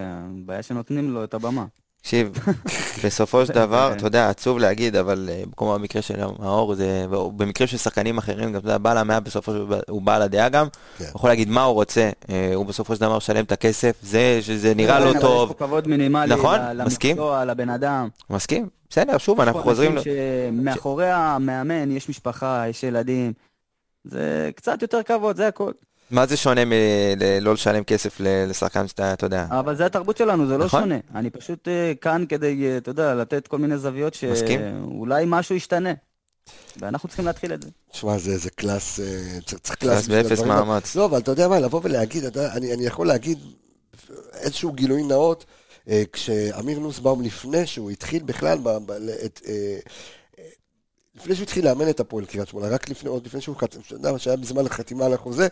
B: הבעיה שנותנים לו את הבמה.
C: תקשיב, (laughs) בסופו של דבר, אתה יודע, עצוב להגיד, אבל אה, כמו במקרה של מאור, זה, במקרים של שחקנים אחרים, גם אתה יודע, בעל המאה בסופו של דבר, הוא בעל הדעה גם, כן. הוא יכול להגיד מה הוא רוצה, אה, הוא בסופו של דבר משלם את הכסף, זה שזה נראה לא טוב.
B: יש פה כבוד מינימלי
C: נכון, מסכים?
B: למקצוע, לבן אדם.
C: מסכים, בסדר, שוב, אנחנו חוזרים...
B: שמאחורי המאמן יש משפחה, יש ילדים, זה קצת יותר כבוד, זה הכל.
C: מה זה שונה מלא לשלם כסף לשחקן שאתה, אתה יודע?
B: אבל זה התרבות שלנו, זה לא נכון? שונה. אני פשוט אה, כאן כדי, אה, אתה יודע, לתת כל מיני זוויות שאולי משהו ישתנה. ואנחנו צריכים להתחיל את זה.
A: תשמע, זה, זה class, אה, צריך
C: class באפס מאמץ.
A: לא, אבל אתה יודע מה, לבוא ולהגיד, אתה, אני, אני יכול להגיד איזשהו גילוי נאות, כשאמיר נוסבאום, לפני שהוא התחיל בכלל, ב, ב, את, לפני שהוא התחיל לאמן את הפועל קריית שמונה, רק לפני, עוד לפני שהוא חתם, שהיה בזמן החתימה על החוזה,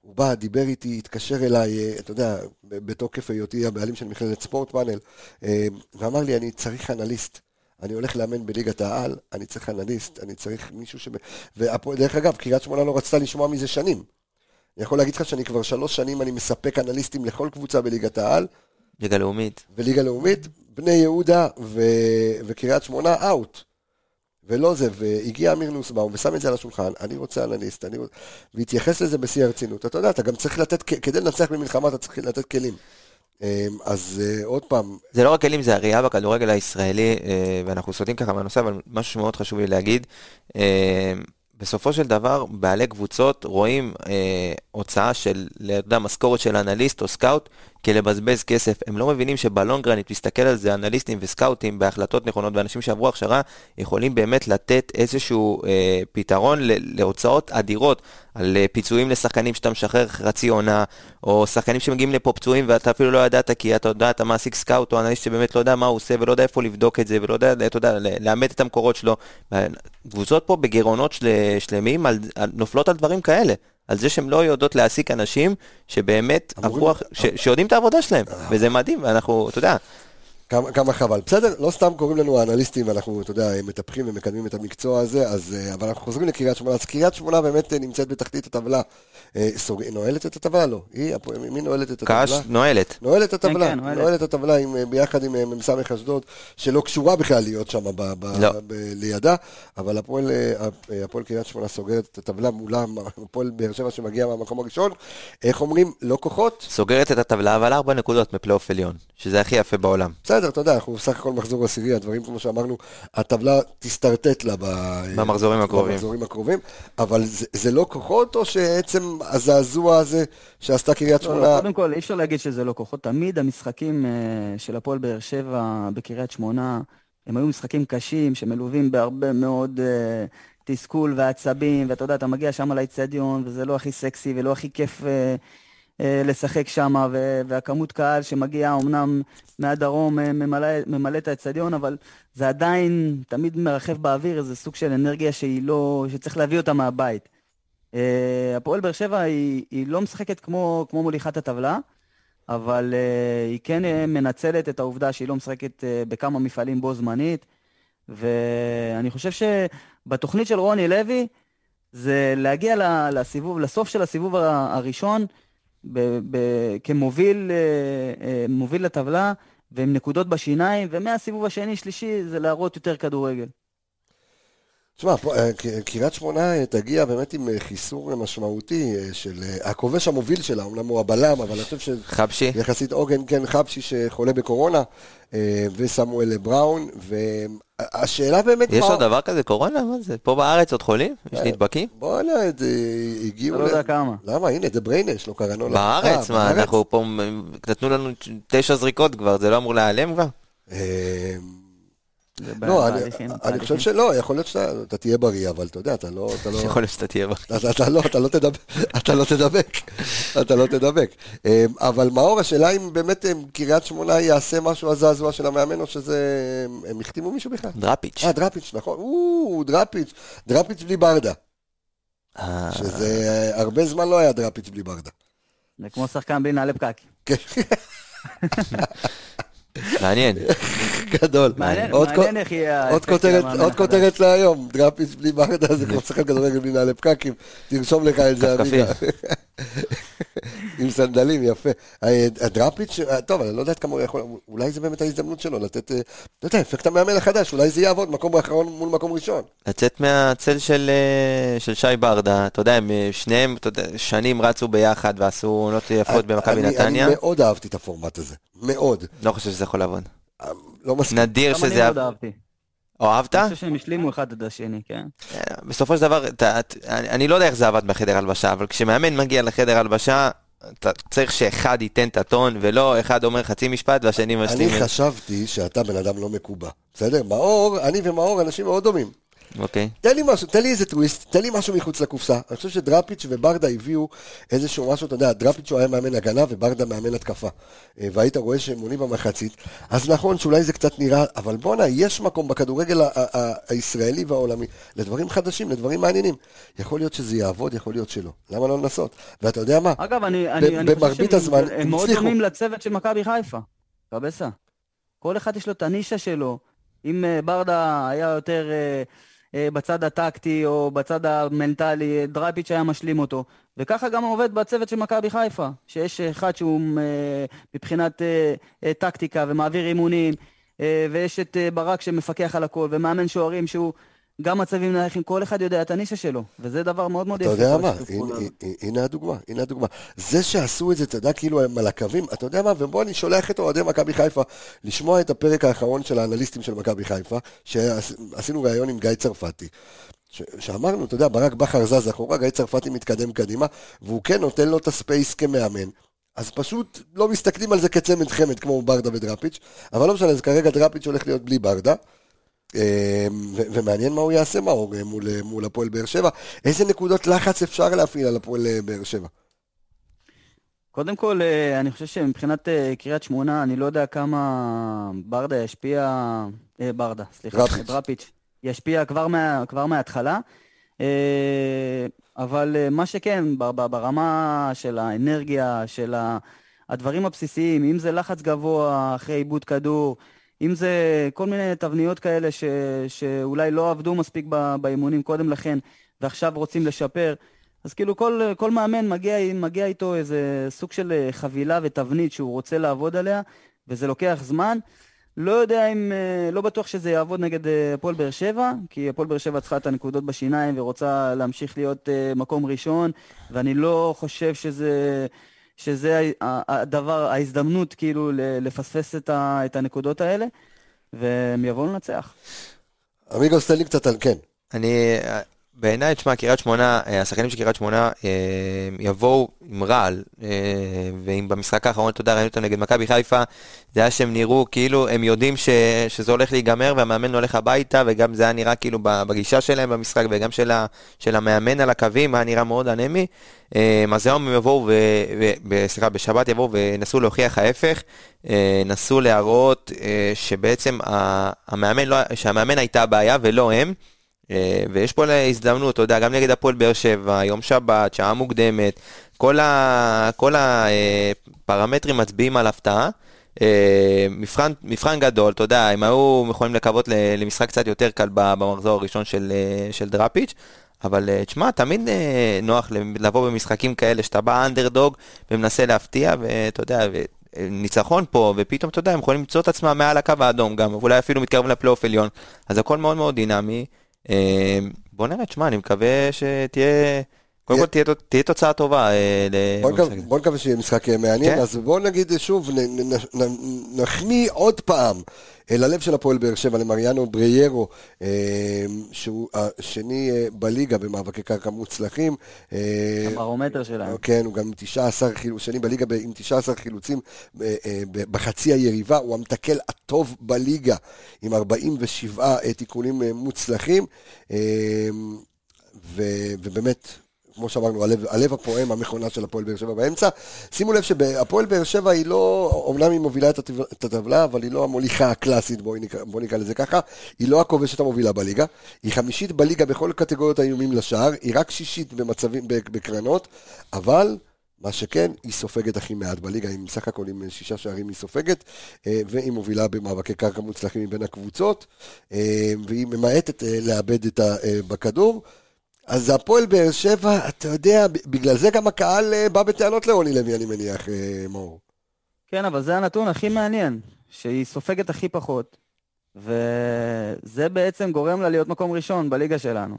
A: הוא בא, דיבר איתי, התקשר אליי, אה, אתה יודע, בתוקף היותי הבעלים של מכללת ספורט פאנל, אה, ואמר לי, אני צריך אנליסט. אני הולך לאמן בליגת העל, אני צריך אנליסט, אני צריך מישהו ש... ודרך אגב, קריית שמונה לא רצתה לשמוע מזה שנים. אני יכול להגיד לך שאני כבר שלוש שנים אני מספק אנליסטים לכל קבוצה בליגת העל.
C: ליגה לאומית.
A: וליגה לאומית, בני יהודה ו... וקריית שמונה אאוט. ולא זה, והגיע אמיר נוסבאום ושם את זה על השולחן, אני רוצה אנליסט, אני רוצה... והתייחס לזה בשיא הרצינות. אתה יודע, אתה גם צריך לתת, כדי לנצח במלחמה אתה צריך לתת כלים. אמ, אז uh, עוד פעם...
C: זה לא רק כלים, זה הראייה בכדורגל הישראלי, uh, ואנחנו סוטים ככה מהנושא, אבל משהו שמאוד חשוב לי להגיד, אה, בסופו של דבר, בעלי קבוצות רואים אה, הוצאה של, אתה יודע, משכורת של אנליסט או סקאוט, כלבזבז כסף. הם לא מבינים שב long run, תסתכל על זה, אנליסטים וסקאוטים בהחלטות נכונות ואנשים שעברו הכשרה, יכולים באמת לתת איזשהו אה, פתרון להוצאות אדירות על אה, פיצויים לשחקנים שאתה משחרר חצי עונה, או שחקנים שמגיעים לפה פצועים ואתה אפילו לא ידעת, כי אתה יודע, אתה מעסיק סקאוט או אנליסט שבאמת לא יודע מה הוא עושה ולא יודע איפה לבדוק את זה, ולא יודע, אתה יודע, לאמת את המקורות שלו. קבוצות פה בגירעונות של, שלמים על, על, נופלות על דברים כאלה. על זה שהן לא יודעות להעסיק אנשים שבאמת עברו, ש, שיודעים את העבודה שלהם, וזה מדהים, ואנחנו, אתה יודע.
A: כמה, כמה חבל. בסדר, לא סתם קוראים לנו האנליסטים, ואנחנו, אתה יודע, מטפחים ומקדמים את המקצוע הזה, אז, אה, אבל אנחנו חוזרים לקריית שמונה. אז קריית שמונה באמת אה, נמצאת בתחתית הטבלה. אה, סוג... נועלת את הטבלה? לא. היא, מי נועלת את הטבלה?
C: קאש נועלת.
A: נועלת את הטבלה, כן, כן, נועלת. נועלת את הטבלה עם, ביחד עם מ"ס אשדוד, שלא קשורה בכלל להיות שם ב, ב, לא. ב, לידה, אבל הפועל, הפועל קריית שמונה סוגרת את הטבלה מולם, (laughs) הפועל באר שבע שמגיע מהמקום הראשון. איך אומרים? לא כוחות?
C: סוגרת את הטבלה, אבל ארבע נקודות מפלייאוף עליון, שזה הכי יפה בעולם.
A: בסדר, אתה יודע, אנחנו בסך הכל מחזור עשירי, הדברים כמו שאמרנו, הטבלה תשתרטט לה
C: במחזורים הקרובים.
A: במחזורים הקרובים, אבל זה, זה לא כוחות, או שעצם הזעזוע הזה שעשתה קריית לא, לא, שמונה...
B: קודם כל, אי אפשר להגיד שזה לא כוחות. תמיד המשחקים אה, של הפועל באר שבע בקריית שמונה, הם היו משחקים קשים, שמלווים בהרבה מאוד אה, תסכול ועצבים, ואתה יודע, אתה מגיע שם לאיצטדיון, וזה לא הכי סקסי ולא הכי כיף... אה, לשחק שם, והכמות קהל שמגיעה אמנם מהדרום אה, ממלא, ממלא את האצטדיון, אבל זה עדיין תמיד מרחב באוויר איזה סוג של אנרגיה שהיא לא, שצריך להביא אותה מהבית. אה, הפועל באר שבע היא, היא לא משחקת כמו, כמו מוליכת הטבלה, אבל היא כן מנצלת את העובדה שהיא לא משחקת בכמה מפעלים בו זמנית, ואני חושב שבתוכנית של רוני לוי, זה להגיע לסיבוב, לסוף של הסיבוב הראשון, ב- ב- כמוביל אה, אה, מוביל לטבלה ועם נקודות בשיניים, ומהסיבוב השני, שלישי, זה להראות יותר כדורגל.
A: תשמע, אה, קריית שמונה תגיע באמת עם חיסור משמעותי של הכובש המוביל שלה, אמנם הוא הבלם, אבל אני חושב ש...
C: חבשי.
A: יחסית עוגן, כן, חבשי שחולה בקורונה, וסמואל בראון, השאלה באמת
C: יש עוד דבר כזה קורונה? מה זה? פה בארץ עוד חולים? יש אה, נדבקים?
A: בואנה, הגיעו...
B: אתה לא יודע כמה.
A: למה? הנה, זה בריינש, לא קראנו
C: לו. בארץ? אה, מה, אנחנו פה, נתנו לנו תשע זריקות כבר, זה לא אמור להיעלם כבר?
A: לא, אני חושב שלא, יכול להיות שאתה תהיה בריא, אבל אתה יודע, אתה לא...
C: יכול להיות שאתה תהיה בריא.
A: אתה לא, אתה לא תדבק, אתה לא תדבק. אמ, אבל מאור, השאלה אם באמת אמ, קריית שמונה יעשה משהו הזעזוע של המאמן, או שזה... הם החתימו מישהו בכלל?
C: דראפיץ'.
A: אה, דראפיץ', נכון. או, דראפיץ', דראפיץ' בלי ברדה. אה. שזה אה, הרבה זמן לא היה דראפיץ' בלי ברדה.
B: זה כמו שחקן בלי נעלי פקקים. (laughs)
C: מעניין.
A: גדול.
B: מעניין איך יהיה...
A: עוד כותרת להיום, דראפיס בלי ברדה זה כמו שחקן כדורגל בלי נעלי פקקים, תרשום לך את זה,
C: עמיגה.
A: עם סנדלים, יפה. הדראפיץ', טוב, אני לא יודע כמה הוא יכול, אולי זה באמת ההזדמנות שלו, לתת, אתה יודע, אפקט המאמן החדש, אולי זה יעבוד, מקום אחרון מול מקום ראשון.
C: לצאת מהצל של שי ברדה, אתה יודע, הם שניהם שנים רצו ביחד ועשו עונות יפות במכבי נתניה.
A: אני מאוד אהבתי את הפורמט הזה, מאוד.
C: לא חושב שזה יכול לעבוד.
A: לא מסכים.
C: נדיר שזה... גם
B: אני מאוד אהבתי.
C: אהבת?
B: אני חושב שהם השלימו אחד את השני, כן.
C: אה, בסופו של דבר, אני לא יודע איך זה עבד בחדר הלבשה, אבל כשמאמן מגיע לחדר הלבשה, אתה צריך שאחד ייתן את הטון, ולא אחד אומר חצי משפט והשני משלים.
A: אני חשבתי שאתה בן אדם לא מקובע, בסדר? מאור, אני ומאור אנשים מאוד דומים.
C: אוקיי.
A: תן לי משהו, תן לי איזה טוויסט, תן לי משהו מחוץ לקופסה. אני חושב שדראפיץ' וברדה הביאו איזשהו משהו, אתה יודע, דראפיץ' הוא היה מאמן הגנה וברדה מאמן התקפה. אה, והיית רואה שהם עונים במחצית. אז נכון שאולי זה קצת נראה, אבל בואנה, יש מקום בכדורגל הישראלי והעולמי לדברים חדשים, לדברים מעניינים. יכול להיות שזה יעבוד, יכול להיות שלא. למה לא לנסות? ואתה יודע מה?
B: אגב, אני, אני, אני חושב שהם מאוד דומים לצוות של מכבי חיפה. קבסה. כל אחד יש לו את הנישה שלו. אם אה, ברדה היה יותר... אה, בצד הטקטי או בצד המנטלי, דרייפיץ' היה משלים אותו. וככה גם עובד בצוות של מכבי חיפה, שיש אחד שהוא אה, מבחינת אה, טקטיקה ומעביר אימונים, ויש את ברק שמפקח על הכל, ומאמן שוערים שהוא גם מצבים נייחים, כל אחד יודע את הנישה שלו, וזה דבר מאוד מאוד
A: יפה. אתה יודע מה, הנה הדוגמה, הנה הדוגמה. זה שעשו את זה, אתה יודע, כאילו הם על הקווים, אתה יודע מה, ובוא אני שולח את אוהדי מכבי חיפה לשמוע את הפרק האחרון של האנליסטים של מכבי חיפה, שעשינו ראיון עם גיא צרפתי. שאמרנו, אתה יודע, ברק בכר זז אחורה, גיא צרפתי מתקדם קדימה, והוא כן נותן לו את הספייס כמאמן. אז פשוט לא מסתכלים על זה כצמד חמד כמו ברדה ודראפיץ', אבל לא משנה, אז כרגע דראפיץ' הולך להיות בלי ברדה. אה, ו- ומעניין מה הוא יעשה מאור אה, מול, מול הפועל באר שבע. איזה נקודות לחץ אפשר להפעיל על הפועל באר שבע?
B: קודם כל, אני חושב שמבחינת קריית שמונה, אני לא יודע כמה ברדה ישפיע, אה, ברדה, סליחה, דראפיץ'. דראפיץ', ישפיע כבר, מה, כבר מההתחלה. אה, אבל אה, מה שכן, ברמה של האנרגיה, של הדברים הבסיסיים, אם זה לחץ גבוה אחרי עיבוד כדור, אם זה כל מיני תבניות כאלה ש, שאולי לא עבדו מספיק באימונים קודם לכן, ועכשיו רוצים לשפר, אז כאילו כל, כל מאמן מגיע, מגיע איתו איזה סוג של אה, חבילה ותבנית שהוא רוצה לעבוד עליה, וזה לוקח זמן. לא יודע אם, אה, לא בטוח שזה יעבוד נגד אה, הפועל באר שבע, כי הפועל באר שבע צריכה את הנקודות בשיניים ורוצה להמשיך להיות מקום ראשון, ואני לא חושב שזה, שזה הדבר, ההזדמנות כאילו לפספס את, ה, את הנקודות האלה, והם יבואו לנצח.
A: עמיגו, סטיילי קצת על כן.
C: אני, בעיניי, תשמע, קריית שמונה, אה, השחקנים של קריית שמונה אה, יבואו עם רעל, אה, ואם במשחק האחרון, יודע, ראינו אותם נגד מכבי חיפה, זה היה שהם נראו כאילו הם יודעים ש, שזה הולך להיגמר והמאמן הולך הביתה, וגם זה היה נראה כאילו בגישה שלהם במשחק, וגם של, ה, של המאמן על הקווים, היה נראה מאוד אנמי. אז היום הם יבואו, סליחה, בשבת יבואו וינסו להוכיח ההפך, נסו להראות שבעצם המאמן, לא, שהמאמן הייתה הבעיה ולא הם. אה, ויש פה הזדמנות, אתה יודע, גם נגד הפועל באר שבע, יום שבת, שעה מוקדמת, כל, ה, כל הפרמטרים מצביעים על הפתעה. אה, מבחן, מבחן גדול, אתה יודע, הם היו יכולים לקוות למשחק קצת יותר קל במחזור הראשון של, אה, של דראפיץ', אבל תשמע, תמיד נוח לבוא במשחקים כאלה שאתה בא אנדרדוג ומנסה להפתיע, ואתה יודע, ניצחון פה, ופתאום, אתה יודע, הם יכולים למצוא את עצמם מעל הקו האדום גם, ואולי אפילו מתקרבים לפלייאוף עליון, אז הכל מאוד מאוד דינמי. אה, בוא נראה, תשמע, אני מקווה שתהיה... קודם כל תהיה תוצאה טובה. אה,
A: בוא נקווה שיהיה משחק אה, מעניין, כן. אז בוא נגיד שוב, נחמיא עוד פעם ללב של הפועל באר שבע, למריאנו בריירו, שהוא השני בליגה במאבקי קרקע מוצלחים.
B: הברומטר שלהם.
A: כן, הוא גם 19, שני בליגה עם 19 חילוצים בחצי היריבה, הוא המתקל הטוב בליגה עם 47 תיקונים מוצלחים, ובאמת... כמו שאמרנו, הלב, הלב הפועם, המכונה של הפועל באר שבע באמצע. שימו לב שהפועל באר שבע היא לא, אומנם היא מובילה את הטבלה, אבל היא לא המוליכה הקלאסית, בואו נקרא, בוא נקרא לזה ככה. היא לא הכובשת המובילה בליגה. היא חמישית בליגה בכל קטגוריות האיומים לשער, היא רק שישית במצבים, בקרנות, אבל... מה שכן, היא סופגת הכי מעט בליגה, עם סך הכל עם שישה שערים היא סופגת, אה, והיא מובילה במאבקי קרקע מוצלחים מבין הקבוצות, אה, והיא ממעטת אה, לאבד את בכדור. אז הפועל באר שבע, אתה יודע, בגלל זה גם הקהל אה, בא בטענות לרוני לוי, אני מניח, אה, מאור.
B: כן, אבל זה הנתון הכי מעניין, שהיא סופגת הכי פחות, וזה בעצם גורם לה להיות מקום ראשון בליגה שלנו.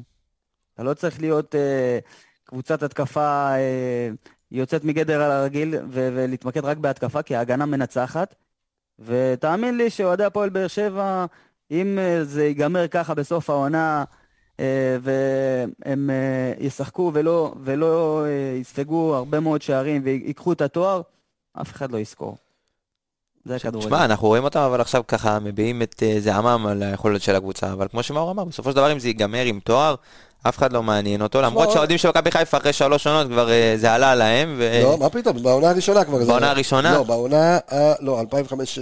B: אתה לא צריך להיות אה, קבוצת התקפה אה, יוצאת מגדר על הרגיל ו- ולהתמקד רק בהתקפה, כי ההגנה מנצחת. ותאמין לי שאוהדי הפועל באר שבע, אם אה, זה ייגמר ככה בסוף העונה, והם אה, ישחקו ולא, ולא אה, יספגו הרבה מאוד שערים ויקחו את התואר, אף אחד לא יזכור.
C: זה הכדורגל. תשמע, אנחנו רואים אותם, אבל עכשיו ככה מביעים את זעמם על היכולת של הקבוצה, אבל כמו שמאור אמר, בסופו של דבר אם זה ייגמר עם תואר, אף אחד לא מעניין אותו, למרות שהאוהדים של מכבי חיפה אחרי שלוש עונות כבר אה, זה עלה להם.
A: לא, מה פתאום, בעונה הראשונה כבר.
C: בעונה הראשונה?
A: לא, בעונה, לא, 2005-2006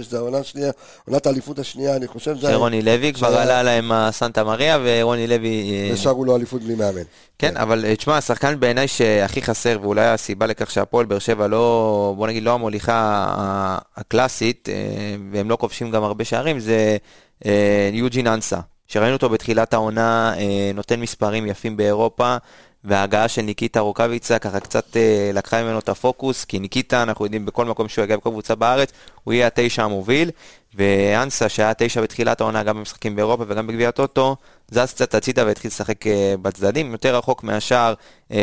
A: זה העונה השנייה, עונת האליפות השנייה, אני חושב.
C: שרוני לוי כבר עלה להם הסנטה מריה, ורוני לוי...
A: אה, ושרו לו אליפות בלי מאמן.
C: כן, אבל אה, תשמע, השחקן בעיניי שהכי חסר, ואולי הסיבה לכך שהפועל באר שבע לא, בוא נגיד, לא המוליכה הקלאסית, והם לא כובשים גם הרבה שערים, זה יוג'ין אנסה. שראינו אותו בתחילת העונה אה, נותן מספרים יפים באירופה, וההגעה של ניקיטה רוקאביצה ככה קצת אה, לקחה ממנו את הפוקוס, כי ניקיטה, אנחנו יודעים בכל מקום שהוא יגיע בכל קבוצה בארץ, הוא יהיה התשע המוביל, ואנסה שהיה תשע בתחילת העונה גם במשחקים באירופה וגם בגביע הטוטו, זז קצת הצידה והתחיל לשחק אה, בצדדים, יותר רחוק מהשאר,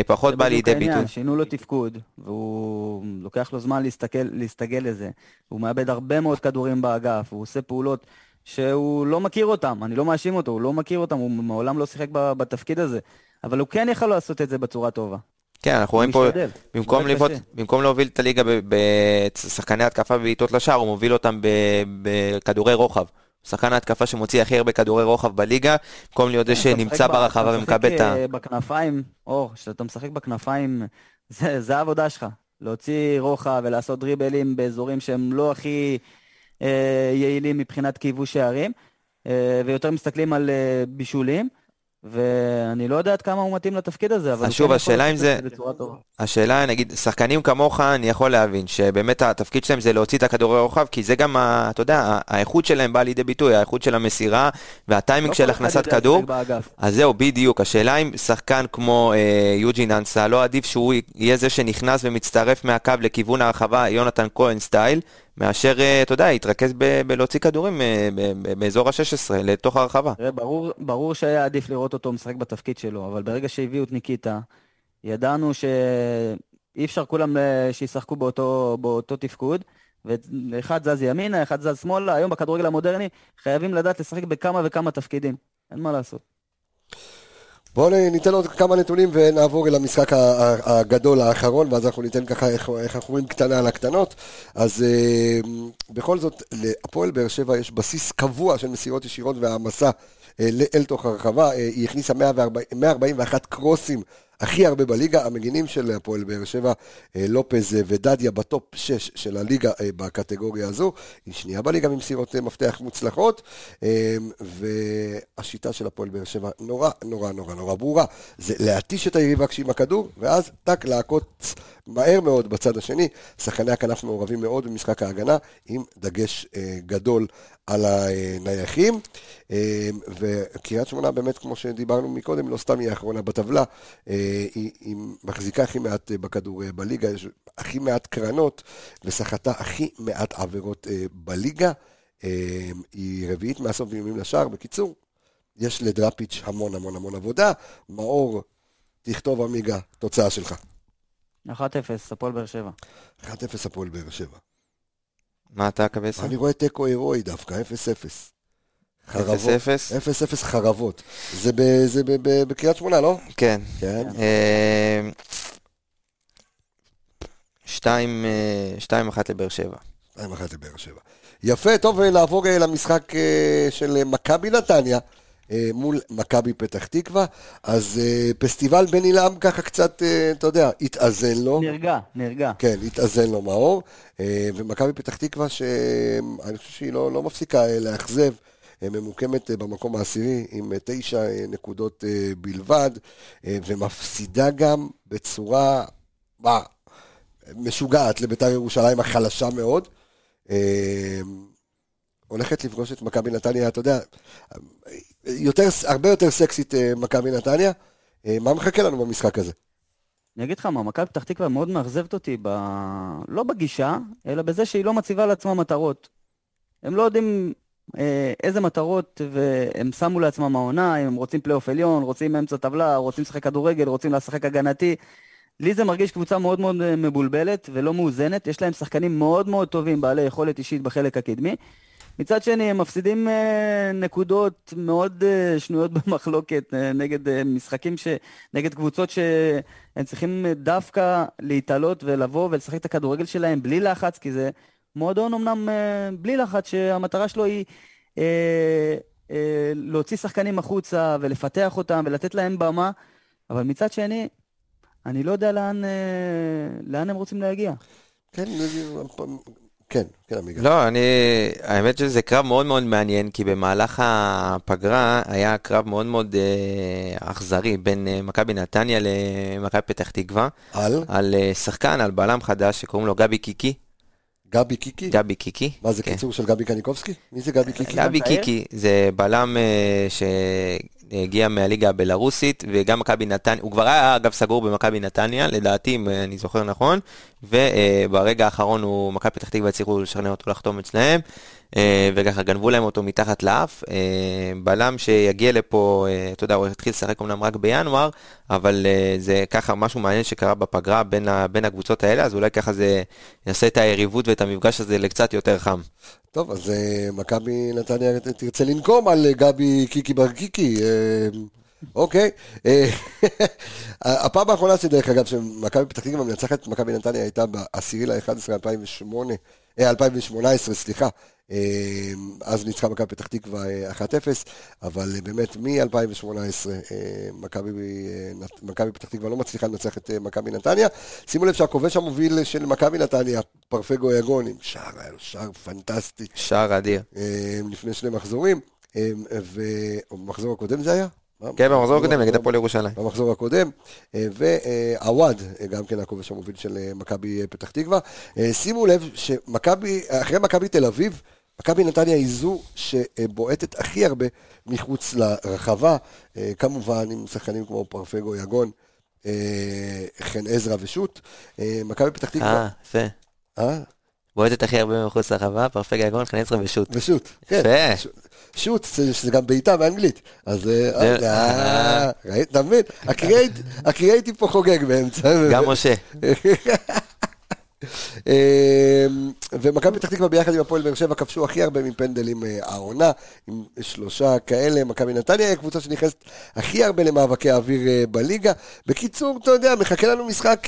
C: פחות בא לידי ביטוי.
B: שינו לו תפקוד, והוא לוקח לו זמן להסתגל לזה. הוא מאבד הרבה מאוד כדורים באגף, הוא עושה פעולות שהוא לא מכיר אותם, אני לא מאשים אותו, הוא לא מכיר אותם, הוא מעולם לא שיחק בתפקיד הזה, אבל הוא כן יכול לעשות את זה בצורה טובה.
C: כן, אנחנו רואים פה, במקום, לבעוט, במקום להוביל את הליגה בשחקני התקפה ובעיטות לשער, הוא מוביל אותם בכדורי רוחב. שחקן ההתקפה שמוציא הכי הרבה כדורי רוחב בליגה, במקום להיות זה שנמצא ברחבה ומקבל את ה...
B: משחק בכנפיים, או, כשאתה משחק בכנפיים, זה, זה העבודה שלך. להוציא רוחב ולעשות דריבלים באזורים שהם לא הכי אה, יעילים מבחינת כיבוש שערים, אה, ויותר מסתכלים על אה, בישולים. ואני לא יודע עד כמה הוא מתאים לתפקיד הזה, אבל...
C: שוב, כן השאלה אם זה... השאלה, נגיד, שחקנים כמוך, אני יכול להבין שבאמת התפקיד שלהם זה להוציא את הכדורי רוחב, כי זה גם, ה, אתה יודע, האיכות שלהם באה לידי ביטוי, האיכות של המסירה והטיימינג לא של הכנסת כדור. אז זהו, בדיוק. השאלה אם שחקן כמו אה, יוג'ין אנסה, לא עדיף שהוא יהיה זה שנכנס ומצטרף מהקו לכיוון הרחבה, יונתן כהן סטייל, מאשר, אה, אתה יודע, להתרכז בלהוציא כדורים אה, באזור ה-16 לתוך הרחבה.
B: תראה, ברור, ברור שהיה עדיף לראות אותו משחק בתפקיד שלו, אבל ברגע שהביאו את ניקיטה, ידענו שאי אפשר כולם אה, שישחקו באותו, באותו תפקוד, ואחד זז ימינה, אחד זז שמאלה, היום בכדורגל המודרני חייבים לדעת לשחק בכמה וכמה תפקידים, אין מה לעשות.
A: בואו ניתן עוד כמה נתונים ונעבור אל המשחק הגדול האחרון, ואז אנחנו ניתן ככה, איך, איך אנחנו רואים קטנה על הקטנות. אז אה, בכל זאת, להפועל באר שבע יש בסיס קבוע של מסירות ישירות והעמסה אל תוך הרחבה. אה, היא הכניסה 140, 141 קרוסים הכי הרבה בליגה, המגינים של הפועל באר שבע, אה, לופז אה, ודדיה בטופ 6 של הליגה אה, בקטגוריה הזו, היא שנייה בליגה ממסירות מפתח מוצלחות, והשיטה של הפועל באר שבע נורא נורא נורא נורא ברורה, זה להתיש את היריבה כשהיא עם הכדור, ואז טק לעקוץ מהר מאוד בצד השני, שחקני הכנף מעורבים מאוד במשחק ההגנה, עם דגש גדול על הנייחים, וקריית שמונה באמת, כמו שדיברנו מקודם, לא סתם היא האחרונה בטבלה, היא, היא מחזיקה הכי מעט אה, בכדור אה, בליגה, יש הכי מעט קרנות, וסחטה הכי מעט עבירות אה, בליגה. היא רביעית מהסוף איומים לשער. בקיצור, יש לדראפיץ' המון המון המון עבודה. מאור, תכתוב עמיגה, תוצאה שלך.
B: 1-0, הפועל באר שבע.
A: 1-0 הפועל באר שבע.
C: מה אתה קבסה?
A: אני רואה תיקו הירואי דווקא, 0-0. חרבות. 0-0 חרבות. זה, ב, זה ב, ב, בקריית שמונה, לא?
C: כן. כן. 2-1 אה, לבאר שבע.
A: 2-1 לבאר שבע. יפה, טוב, לעבור אה, למשחק אה, של מכבי נתניה. מול מכבי פתח תקווה, אז פסטיבל בן עילם ככה קצת, אתה יודע, התאזן לו.
B: נרגע, נרגע.
A: כן, התאזן לו מאור, ומכבי פתח תקווה, שאני חושב שהיא לא, לא מפסיקה לאכזב. ממוקמת אה, במקום העשירי עם אה, תשע אה, נקודות בלבד, ומפסידה גם בצורה, מה, משוגעת לביתר ירושלים החלשה מאוד. הולכת לפגוש את מכבי נתניה, אתה יודע, יותר, הרבה יותר סקסית מכבי נתניה. מה מחכה לנו במשחק הזה?
B: אני אגיד לך מה, מכבי פתח תקווה מאוד מאכזבת אותי, ב... לא בגישה, אלא בזה שהיא לא מציבה לעצמה מטרות. הם לא יודעים אה, איזה מטרות הם שמו לעצמם העונה, אם הם רוצים פלייאוף עליון, רוצים אמצע טבלה, רוצים לשחק כדורגל, רוצים לשחק הגנתי. לי זה מרגיש קבוצה מאוד מאוד אה, מבולבלת ולא מאוזנת, יש להם שחקנים מאוד מאוד טובים, בעלי יכולת אישית בחלק הקדמי. מצד שני, הם מפסידים אה, נקודות מאוד אה, שנויות (laughs) במחלוקת אה, נגד משחקים, ש... נגד קבוצות שהם צריכים דווקא להתעלות ולבוא ולשחק את הכדורגל שלהם בלי לחץ, כי זה מועדון אמנם בלי לחץ, שהמטרה שלו היא להוציא שחקנים החוצה ולפתח אותם ולתת להם במה, אבל מצד שני, אני לא יודע לאן, לאן הם רוצים להגיע.
A: כן, כן, כן, עמיגה.
C: לא, אני, האמת שזה קרב מאוד מאוד מעניין, כי במהלך הפגרה היה קרב מאוד מאוד אה, אכזרי בין אה, מכבי נתניה למכבי פתח תקווה.
A: על?
C: על אה, שחקן, על בלם חדש שקוראים לו גבי קיקי.
A: גבי קיקי?
C: גבי קיקי.
A: מה זה כן. קיצור של גבי קניקובסקי? מי זה גבי קיקי?
C: גבי קיקי זה בלם uh, שהגיע מהליגה הבלארוסית, וגם מכבי נתניה, הוא כבר היה אגב סגור במכבי נתניה, לדעתי, אם אני זוכר נכון, וברגע האחרון הוא, מכבי פתח תקווה הצליחו לשכנע אותו לחתום אצלהם. אה, וככה גנבו להם אותו מתחת לאף. אה, בלם שיגיע לפה, אה, אתה יודע, הוא התחיל לשחק אמנם רק בינואר, אבל זה ככה משהו מעניין שקרה בפגרה בין, בין הקבוצות האלה, אז אולי ככה זה יעשה את היריבות ואת המפגש הזה לקצת יותר חם.
A: טוב, אז מכבי נתניה תרצה לנקום על גבי קיקי בר קיקי. אוקיי. (laughs) הפעם האחרונה שדרך אגב, שמכבי פתח תקווה מנצחת מכבי נתניה הייתה ב-10 ל-11 2008, 2018, סליחה. אה, אז ניצחה מכבי פתח תקווה 1-0, אבל באמת מ-2018 מכבי פתח תקווה לא מצליחה לנצח את מכבי נתניה. שימו לב שהכובש המוביל של מכבי נתניה, פרפגו יגון, עם שער, היה לו שער פנטסטי.
C: שער אדיר.
A: לפני שני מחזורים, ובמחזור הקודם זה היה?
C: כן, במחזור הקודם נגד הפועל ירושלים.
A: במחזור הקודם, ועווד, גם כן הכובש המוביל של מכבי פתח תקווה. שימו לב שמכבי, אחרי מכבי תל אביב, מכבי נתניה היא זו שבועטת הכי הרבה מחוץ לרחבה, כמובן עם שחקנים כמו פרפגו יגון, חן עזרא ושות'. מכבי פתח תקווה...
C: אה, יפה. אה? בועטת הכי הרבה מחוץ לרחבה, פרפגו יגון, חן עזרא ושות'.
A: ושות', כן. יפה. שוט, שזה גם בעיטה באנגלית. אז אתה מבין? הקריאייטיב פה חוגג באמצע.
C: גם משה. (laughs)
A: ומכבי פתח תקווה ביחד עם הפועל באר שבע כבשו הכי הרבה מפנדלים העונה, עם שלושה כאלה, מכבי נתניה היא הקבוצה שנכנסת הכי הרבה למאבקי האוויר בליגה. בקיצור, אתה יודע, מחכה לנו משחק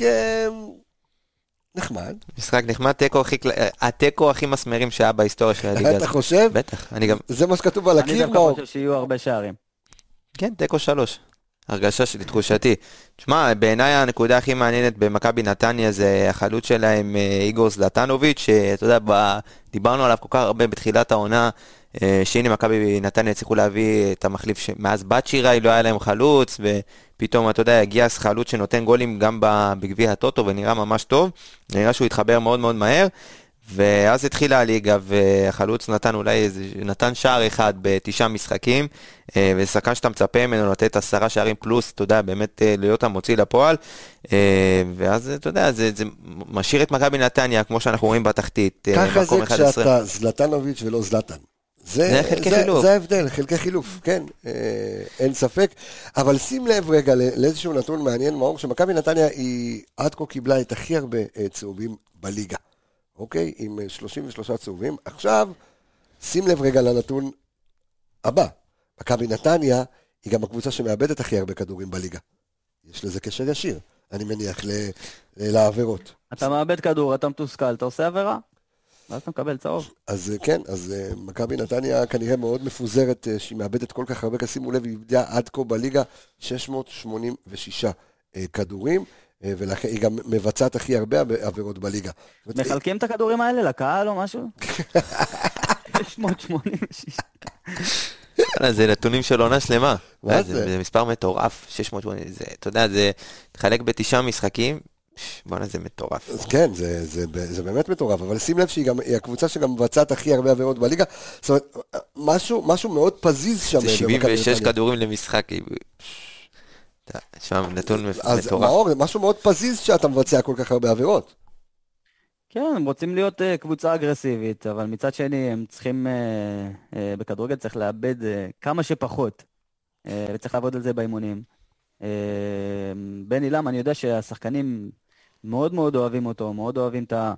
A: נחמד.
C: משחק נחמד, תיקו הכי, התיקו הכי מסמרים שהיה בהיסטוריה של הליגה הזאת.
A: אתה חושב?
C: בטח, אני גם...
A: זה מה שכתוב על הקיר?
B: אני דווקא חושב שיהיו הרבה שערים.
C: כן, תיקו שלוש. הרגשה שלי, תחושתי. תשמע, בעיניי הנקודה הכי מעניינת במכבי נתניה זה החלוץ שלהם איגור זלטנוביץ', שאתה יודע, דיברנו עליו כל כך הרבה בתחילת העונה, שהנה מכבי נתניה הצליחו להביא את המחליף שמאז בת שיראי לא היה להם חלוץ, ופתאום, אתה יודע, הגיע חלוץ שנותן גולים גם בגביע הטוטו ונראה ממש טוב, נראה שהוא התחבר מאוד מאוד מהר. ואז התחילה הליגה, והחלוץ נתן אולי איזה, נתן שער אחד בתשעה משחקים, ושחקן שאתה מצפה ממנו לתת עשרה שערים פלוס, אתה יודע, באמת להיות המוציא לפועל, ואז אתה יודע, זה, זה משאיר את מכבי נתניה, כמו שאנחנו רואים בתחתית,
A: ככה זה כשאתה זלטנוביץ' ולא זלטן. זה,
C: זה חלקי זה, חילוף.
A: זה ההבדל, חלקי חילוף, כן, אה, אין ספק. אבל שים לב רגע לאיזשהו נתון מעניין, מאור, שמכבי נתניה היא עד כה קיבלה את הכי הרבה צהובים בליגה. אוקיי? עם 33 צהובים. עכשיו, שים לב רגע לנתון הבא. מכבי נתניה היא גם הקבוצה שמאבדת הכי הרבה כדורים בליגה. יש לזה קשר ישיר, אני מניח, לעבירות.
B: אתה מאבד כדור, אתה מתוסכל, אתה עושה עבירה, ואז אתה מקבל צהוב.
A: אז כן, אז מכבי נתניה כנראה מאוד מפוזרת, שהיא מאבדת כל כך הרבה, שימו לב, היא איבדה עד כה בליגה 686 כדורים. ולכן היא גם מבצעת הכי הרבה עבירות בליגה.
B: מחלקים את הכדורים האלה לקהל או משהו? 686.
C: זה נתונים של עונה שלמה. מה זה? זה מספר מטורף, 680, זה, אתה יודע, זה תחלק בתשעה משחקים, בואנה זה מטורף.
A: אז כן, זה, זה, זה באמת מטורף, אבל שים לב שהיא גם, היא הקבוצה שגם מבצעת הכי הרבה עבירות בליגה, זאת אומרת, משהו, משהו מאוד פזיז שם.
C: זה 76 כדורים למשחק. תשמע, נתון מטורף.
A: אז מאור, זה משהו מאוד פזיז שאתה מבצע כל כך הרבה עבירות.
B: כן, הם רוצים להיות uh, קבוצה אגרסיבית, אבל מצד שני הם צריכים, uh, uh, בכדורגל צריך לאבד uh, כמה שפחות, uh, וצריך לעבוד על זה באימונים. Uh, בני לם, אני יודע שהשחקנים מאוד מאוד אוהבים אותו, מאוד אוהבים את, ה,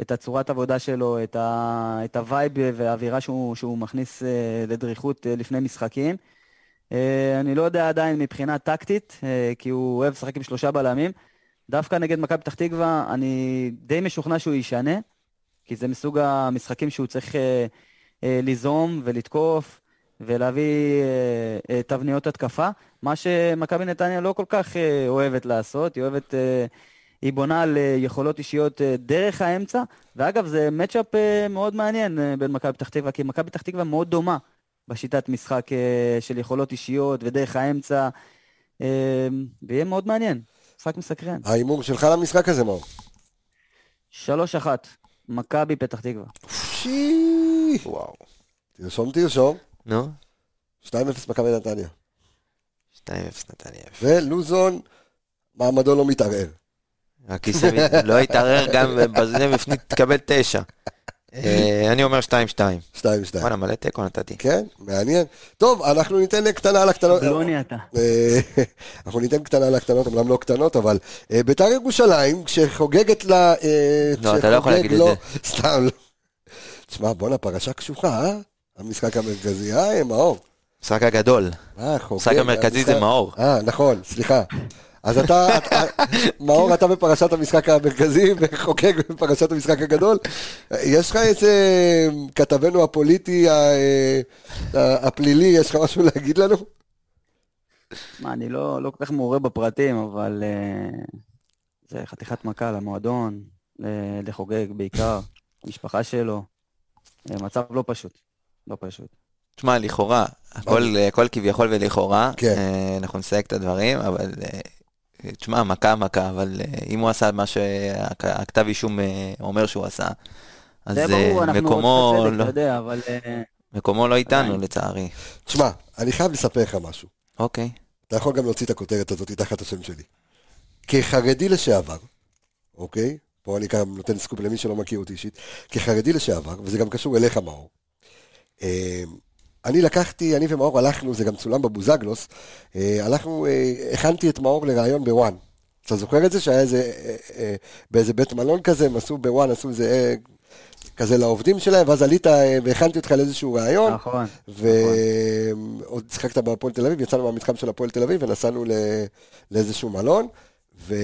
B: את הצורת עבודה שלו, את, ה, את ה vibe והאווירה שהוא, שהוא מכניס uh, לדריכות uh, לפני משחקים. אה, אני לא יודע עדיין מבחינה טקטית, אה, כי הוא אוהב לשחק עם שלושה בלמים. דווקא נגד מכבי פתח תקווה, אני די משוכנע שהוא ישנה, כי זה מסוג המשחקים שהוא צריך אה, ליזום ולתקוף ולהביא תבניות התקפה, מה שמכבי נתניה לא כל כך אוהבת לעשות, היא אוהבת... היא בונה על יכולות אישיות דרך האמצע, ואגב, זה מצ'אפ מאוד מעניין בין מכבי פתח תקווה, כי מכבי פתח תקווה מאוד דומה בשיטת משחק אה, של יכולות אישיות ודרך האמצע, אה, ויהיה מאוד מעניין. משחק מסקרן.
A: ההימור שלך למשחק הזה, מאור?
B: 3-1, מכבי פתח תקווה.
A: שי! וואו. תרשום, תרשום.
C: נו.
A: 2-0 מכבי נתניה.
C: 2-0 נתניה.
A: ולוזון, מעמדו לא מתערער.
C: הכיסא לא יתערער גם בזה בפנים תקבל 9. אה, אני אומר 2-2.
A: 2-2.
C: וואלה, מלא תיקו נתתי.
A: כן, מעניין. טוב, אנחנו ניתן קטנה על הקטנות.
B: שבלוני אתה.
A: אה, (laughs) אנחנו ניתן קטנה על הקטנות, אמנם לא קטנות, אבל אה, בית"ר ירושלים, כשחוגגת לה...
C: לא, אתה לא יכול להגיד את זה. (laughs)
A: סתם, לא. תשמע, בואנה, פרשה קשוחה, אה? המשחק המרכזי, אה, מאור.
C: משחק הגדול.
A: אה, חוגג.
C: המשחק המרכזי זה
A: המשחק-
C: מאור.
A: אה, נכון, סליחה. אז אתה, אתה- מאור, אתה בפרשת המשחק המרכזי וחוגג בפרשת המשחק הגדול. יש לך איזה כתבנו הפוליטי, ה- ה- הפלילי, יש לך משהו להגיד לנו?
B: מה, אני לא, לא כל כך מעורה בפרטים, אבל אה, זה חתיכת מכה למועדון, ל- לחוגג בעיקר, המשפחה שלו. אה, מצב לא פשוט, לא פשוט.
C: תשמע, לכאורה, הכל הכל כביכול ולכאורה,
A: כן.
C: אה, אנחנו נסייג את הדברים, אבל אה, תשמע, מכה מכה, אבל אה, אם הוא עשה מה שהכתב אישום אה, אומר שהוא עשה, אז
B: זה
C: אה,
B: ברור,
C: מקומו
B: צדק,
C: לא-
B: יודע, אבל...
C: מקומו לא איתנו,
B: עדיין.
C: לצערי.
A: תשמע, אני חייב לספר לך משהו.
C: אוקיי.
A: אתה יכול גם להוציא את הכותרת הזאת תחת השם שלי. כחרדי לשעבר, אוקיי? פה אני גם נותן סקופ למי שלא מכיר אותי אישית. כחרדי לשעבר, וזה גם קשור אליך, מאור. אני לקחתי, אני ומאור הלכנו, זה גם צולם בבוזגלוס, אה, הלכנו, אה, הכנתי את מאור לראיון בוואן. אתה זוכר את זה? שהיה איזה, אה, באיזה בית מלון כזה, הם עשו בוואן, עשו איזה, כזה לעובדים שלהם, ואז עלית והכנתי אותך לאיזשהו ראיון.
B: נכון.
A: ועוד שיחקת בהפועל תל אביב, יצאנו מהמתחם של הפועל תל אביב ונסענו. לאיזשהו מלון, ו...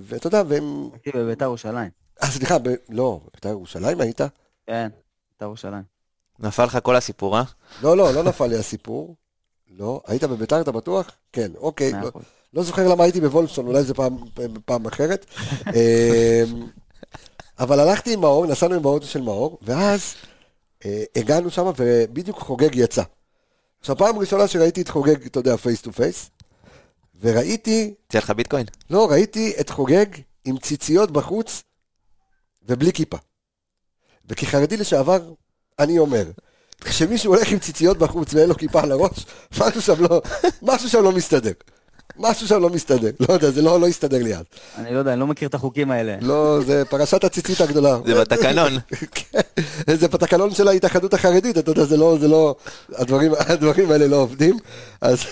A: ואתה יודע, והם...
B: הייתי בביתר ירושלים.
A: אה, סליחה, ב... לא, בבית"ר ירושלים היית?
B: כן, ביתר ירושלים.
C: נפל לך כל הסיפור, אה?
A: לא, לא, לא נפל לי הסיפור. לא, היית בביתר, אתה בטוח? כן, אוקיי. לא. לא זוכר למה הייתי בוולפסון, אולי זה פעם, פעם אחרת. (laughs) אמ, אבל הלכתי עם מאור, נסענו עם באוטו של מאור, ואז אה, הגענו שם ובדיוק חוגג יצא. עכשיו, פעם ראשונה שראיתי את חוגג, אתה יודע, face to face, וראיתי,
C: יצא לך ביטקוין?
A: לא, ראיתי את חוגג עם ציציות בחוץ ובלי כיפה. וכחרדי לשעבר, אני אומר, כשמישהו הולך עם ציציות בחוץ ואין לו כיפה על הראש, משהו שם לא, משהו שם לא מסתדר. משהו שם לא מסתדר. לא יודע, זה לא, לא הסתדר לי אז.
B: אני לא יודע, אני לא מכיר את החוקים האלה.
A: לא, זה פרשת הציצית הגדולה.
C: זה בתקנון.
A: כן, זה בתקנון של ההתאחדות החרדית, אתה יודע, זה לא, זה לא, הדברים, הדברים האלה לא עובדים, אז...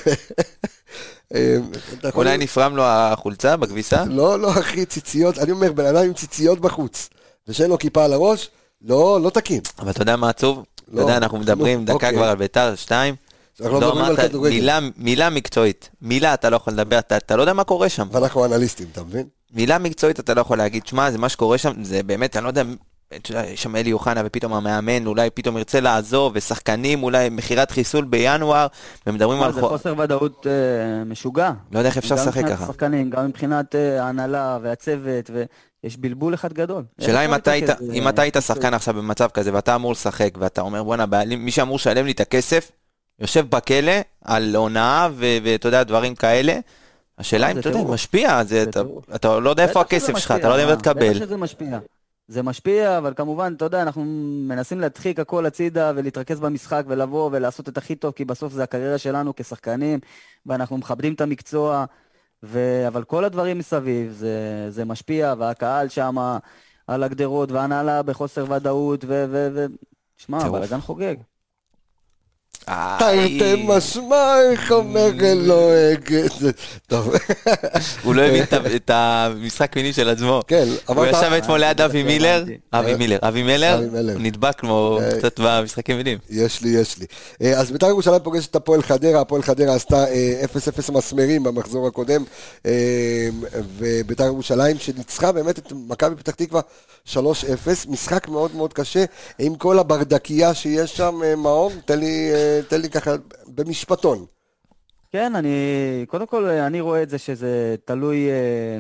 A: אה,
C: אולי נפרם לו החולצה בכביסה?
A: לא, לא, אחי, ציציות, אני אומר, בן אדם עם ציציות בחוץ, ושאין לו כיפה על הראש, לא, לא תקין.
C: אבל אתה יודע מה עצוב? אתה
A: לא,
C: יודע, אנחנו מדברים
A: לא,
C: דקה
A: אוקיי.
C: כבר על ביתר, שתיים.
A: לא
C: לא אמרת מילה- מילה מקצועית. מילה אתה לא יכול לדבר, אתה אתה לא יודע מה קורה שם.
A: ואנחנו אנליסטים, אתה מבין?
C: מילה מקצועית אתה לא יכול להגיד, שמע, זה מה שקורה שם, זה באמת, אני לא יודע, אתה יש שם אלי אוחנה ופתאום המאמן אולי פתאום ירצה לעזוב, ושחקנים אולי מכירת חיסול בינואר, ומדברים על...
B: זה
C: חו-
B: חוסר ודאות אה, משוגע.
C: לא יודע איך אפשר
B: גם
C: לשחק
B: מבחינת
C: ככה.
B: השחקנים, גם מבחינת אה, ההנהלה והצוות, ויש בלבול אחד גדול.
C: שאלה אם אתה היית, אם אתה היית שחקן עכשיו במצב כזה ואתה אמור לשחק ואתה אומר בואנה מי שאמור לשלם לי את הכסף יושב בכלא על הונאה ואתה יודע דברים כאלה. השאלה אם אתה יודע. משפיע, אתה, לא יודע איפה הכסף שלך, אתה לא יודע אם אתה תקבל.
B: בטח שזה משפיע. זה משפיע, אבל כמובן, אתה יודע, אנחנו מנסים להדחיק הכל הצידה ולהתרכז במשחק ולבוא ולעשות את הכי טוב, כי בסוף זה הקריירה שלנו כשחקנים, ואנחנו מכבדים את המקצוע, ו... אבל כל הדברים מסביב, זה, זה משפיע, והקהל שם על הגדרות, וההנהלה בחוסר ודאות, ו... ו... ו... שמע,
C: טירוף.
B: בלאגן חוגג.
A: תרתי משמע, איך אומר אלוהג. טוב,
C: הוא לא הבין את המשחק מינים של עצמו.
A: כן,
C: הוא
A: אמרת...
C: ישב אתמול ליד אבי מילר. אבי מילר, אבי מילר. הוא נדבק כמו
A: אה,
C: קצת במשחקים מינים.
A: יש לי, יש לי. אה, אז בית"ר ירושלים פוגשת את הפועל חדרה, הפועל חדרה עשתה אה, 0-0 מסמרים במחזור הקודם, אה, ובית"ר ירושלים שניצחה באמת את מכבי פתח תקווה 3-0, משחק מאוד מאוד קשה, עם כל הברדקייה שיש שם, אה, מאור, תן לי, אה, תן לי ככה במשפטון.
B: כן, אני, קודם כל, אני רואה את זה שזה תלוי אה,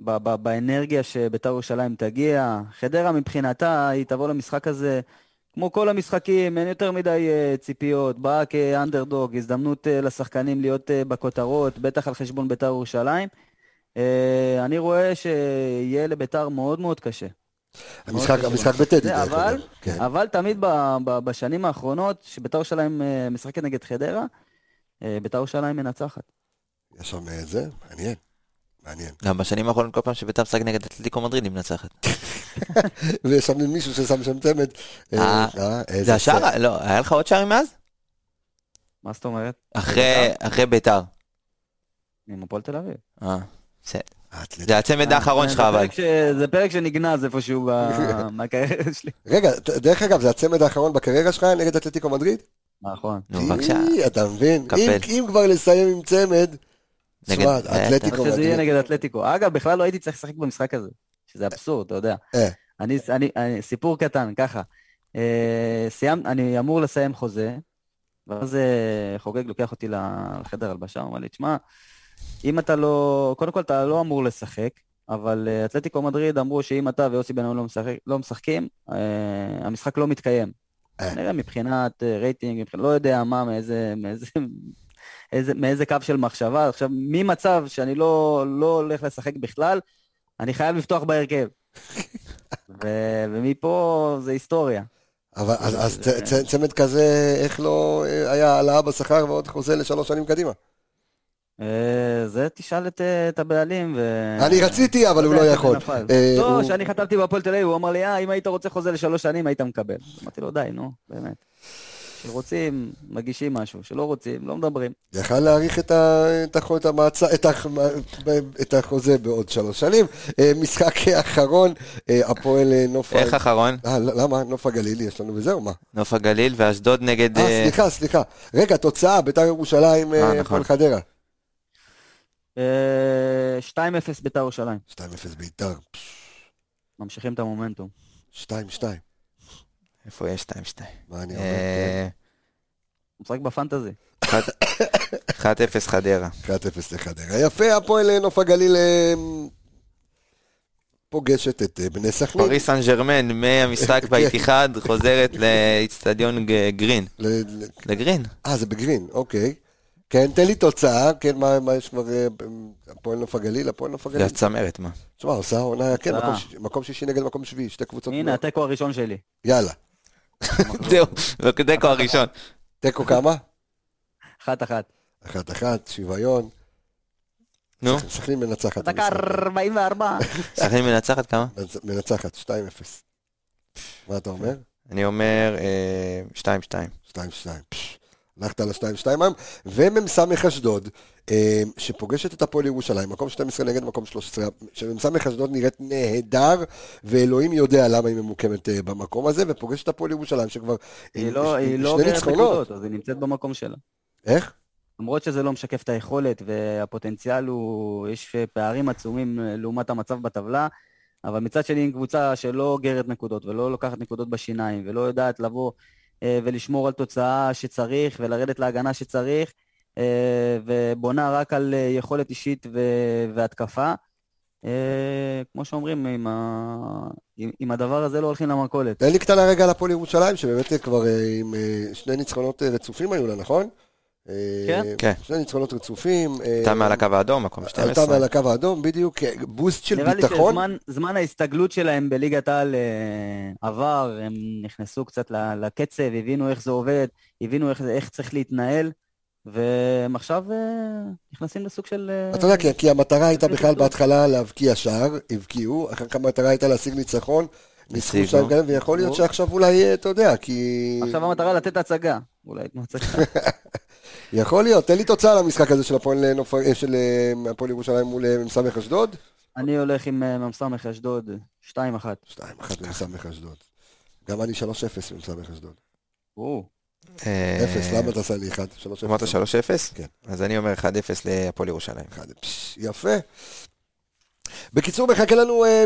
B: ב- ב- באנרגיה שבית"ר ירושלים תגיע. חדרה מבחינתה, היא תבוא למשחק הזה, כמו כל המשחקים, אין יותר מדי אה, ציפיות. באה כאנדרדוג, הזדמנות אה, לשחקנים להיות אה, בכותרות, בטח על חשבון בית"ר ירושלים. אה, אני רואה שיהיה לבית"ר מאוד מאוד קשה.
A: המשחק. המשחק בטדי,
B: אבל,
A: אגב. כן.
B: אבל תמיד ב- ב- בשנים האחרונות, שבית"ר ירושלים אה, משחקת נגד חדרה, אה, בית"ר ירושלים מנצחת.
A: יש שם אה, זה, מעניין, מעניין.
C: גם בשנים האחרונות כל פעם שביתר משחק נגד אתלטיקו מדריד היא מנצחת. (laughs)
A: ויש שם מישהו ששם שם צמד.
C: זה השער. לא, היה לך עוד שערים מאז?
B: מה זאת אומרת?
C: אחרי ביתר.
B: עם הפועל תל אביב.
C: אה,
A: האתלט.
C: זה הצמד האחרון
B: זה
C: שלך אבל.
B: זה פרק שנגנז איפשהו ב- (laughs) מהקריירה שלי.
A: רגע, דרך אגב, זה הצמד האחרון בקריירה שלך נגד אתלטיקו מדריד?
B: נכון.
C: נו, בבקשה.
A: אי, אתה מבין? אם- אם כבר לסיים עם צמד,
C: נגד-
A: תשמע,
C: אה,
A: אתלטיקו
B: אבל שזה יהיה. נגד אתלטיקו. אגב, בכלל לא הייתי צריך לשחק במשחק הזה, שזה אבסורד, אתה יודע.
A: אה.
B: אני, אני, אני, סיפור קטן, ככה. אה, אני אמור לסיים חוזה, ואז אה, חוגג לוקח אותי לחדר הלבשה, הוא אומר לי, תשמע, אם אתה לא, קודם כל אתה לא אמור לשחק, אבל אה, אתלטיקו מדריד אמרו שאם אתה ויוסי בן אדם לא, משחק, לא משחקים, אה, המשחק לא מתקיים.
A: אה.
B: נראה מבחינת רייטינג, מבחינת, לא יודע מה, מאיזה, מאיזה, איזה, מאיזה קו של מחשבה. עכשיו, ממצב שאני לא, לא הולך לשחק בכלל, אני חייב לפתוח בהרכב. ו- ומפה זה היסטוריה.
A: אבל אז- אז צ- צ- צמד כזה, איך לא היה העלאה בשכר ועוד חוזה לשלוש שנים קדימה?
B: אה, זה תשאל את, אה, את הבעלים. ו...
A: אני רציתי, אבל הוא לא יכול. אה,
B: לא,
A: הוא-
B: כשאני חתמתי בהפועל תל אביב, הוא אמר לי, אה, אם היית רוצה חוזה לשלוש שנים, היית מקבל. אמרתי לו, די, נו, באמת. כשרוצים, מגישים משהו, שלא רוצים, לא מדברים.
A: יכל להאריך את, ה, את, החו, את, המעצ... את, הח... את החוזה בעוד שלוש שנים. משחק אחרון, הפועל נוף...
C: איך אחרון?
A: אה, למה? נוף הגליל יש לנו וזהו, מה?
C: נוף הגליל ואשדוד נגד...
A: אה, סליחה, סליחה. רגע, תוצאה, בית"ר ירושלים,
C: אה,
A: אה,
C: נכון.
A: הפועל חדרה.
B: אה, 2-0 בית"ר ירושלים.
A: 2-0 בית"ר,
B: ממשיכים את המומנטום.
A: 2-2.
C: איפה יש 2-2?
A: מה אני אומר?
C: אה,
B: משחק בפנטזי.
C: 1-0 חדרה.
A: 1-0 לחדרה. יפה, הפועל אה, נוף הגליל אה, פוגשת את אה, בני סכנין.
C: פריס סן ג'רמן מהמשחק (laughs) באיתיחד חוזרת לאיצטדיון גרין. לגרין.
A: אה, זה בגרין, אוקיי. כן, תן לי תוצאה, כן, מה, מה יש כבר, אה, הפועל נוף הגליל, הפועל נוף הגליל.
C: והצמרת, מה?
A: תשמע, עושה עונה, כן. מקום שיש- מקום שישי נגד מקום שביעי, שתי קבוצות.
B: הנה, התיקו הראשון שלי.
A: יאללה. (laughs)
C: זהו, בקדקו הראשון.
A: תיקו כמה?
B: אחת אחת.
A: אחת אחת, שוויון.
C: נו,
A: סכנין מנצחת.
B: דקה
A: המשחק.
B: 44.
C: סכנין מנצחת כמה?
A: מנצ- מנצחת, 2-0. מה אתה אומר?
C: אני אומר אה, 2-2.
A: 2-2. הלכת על ה-2-2 היום. ומ"ס אשדוד, אה, שפוגשת את הפועל ירושלים, מקום 12 נגד מקום 13, שמ"ס אשדוד נראית נהדר, ואלוהים יודע למה היא ממוקמת אה, במקום הזה, ופוגשת את הפועל ירושלים, שכבר...
B: היא
A: עם
B: לא
A: ש-
B: היא לא עוברת. נקודות, אז היא נמצאת במקום שלה.
A: איך?
B: למרות שזה לא משקף את היכולת והפוטנציאל הוא, יש פערים עצומים אה, לעומת המצב בטבלה, אבל מצד שני עם קבוצה שלא אוגרת נקודות ולא לוקחת נקודות בשיניים ולא יודעת לבוא אה, ולשמור על תוצאה שצריך ולרדת להגנה שצריך אה, ובונה רק על אה, יכולת אישית והתקפה. אה, כמו שאומרים, עם, ה... עם, הדבר הזה לא הולכים למכולת.
A: תן לי קטנה רגע על הפועל ירושלים, שבאמת אה, כבר אה, עם אה, שני ניצחונות אה, רצופים היו לה, נכון? אה,
B: כן.
C: כן.
A: שני ניצחונות רצופים. אה,
C: הייתה מעל הקו האדום, מקום 12.
A: עלתה מעל הקו האדום, בדיוק, אה, בוסט של
B: נראה לי
A: ביטחון.
B: שזמן זמן ההסתגלות שלהם בליגת העל אה, עבר, הם נכנסו קצת ל- לקצב, הבינו איך זה עובד, הבינו איך, צריך להתנהל, והם עכשיו אה, נכנסים לסוג של... אה,
A: אתה יודע, כי, כי המטרה הייתה בכלל. בהתחלה להבקיע שער, הבקיעו, אחר כך המטרה הייתה להשיג ניצחון, ניצחו כאלה, ויכול להיות. שעכשיו אולי, אה, אתה יודע, כי...
B: עכשיו המטרה לתת הצגה, אולי ייתנו הצגה. (laughs)
A: יכול להיות, תן לי תוצאה למשחק הזה של הפועל אה, אה, אה, ירושלים מול מ"ס אשדוד.
B: אני הולך עם מ"ס אשדוד, 2-1.
A: 2-1 מ"ס אשדוד. גם אני 3-0 מ"ס אשדוד. אפס, למה אתה עושה לי 1? 3-0.
C: אמרת 3-0?
A: כן.
C: אז אני אומר 1-0 להפועל ירושלים.
A: אחד, פש, יפה. בקיצור, מחכה לנו אה,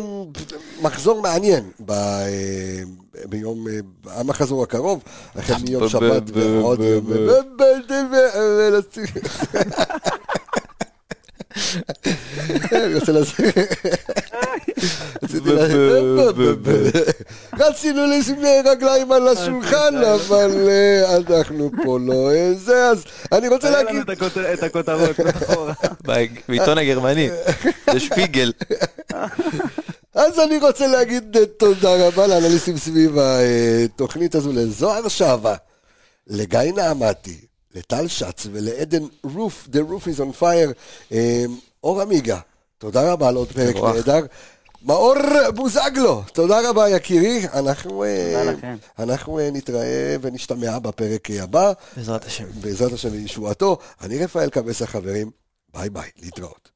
A: מחזור מעניין ב, אה, ביום, אה, המחזור הקרוב, החל מיום שבת ועוד אני רוצה לעשות... רציתי רצינו לשים רגליים על השולחן, אבל אה, אנחנו פה לא אה, זה, אז אני רוצה
B: היה
A: להגיד...
B: לנו את הכותר- את הכותרות מאחורה.
C: בעיתון הגרמני, זה שפיגל.
A: אז אני רוצה להגיד אה, תודה רבה לאנליסטים סביב התוכנית הזו, לזוהר שווה, לגיא נעמתי, לטל שץ ולעדן רוף, The roof is on fire, אה, אור עמיגה, תודה רבה על עוד פרק. נהדר. מאור בוזגלו, תודה רבה יקירי, אנחנו, אה. אנחנו אה, נתראה ונשתמע בפרק הבא,
C: בעזרת השם.
A: בעזרת השם וישועתו. אני רפאל קבס החברים, ביי ביי, להתראות.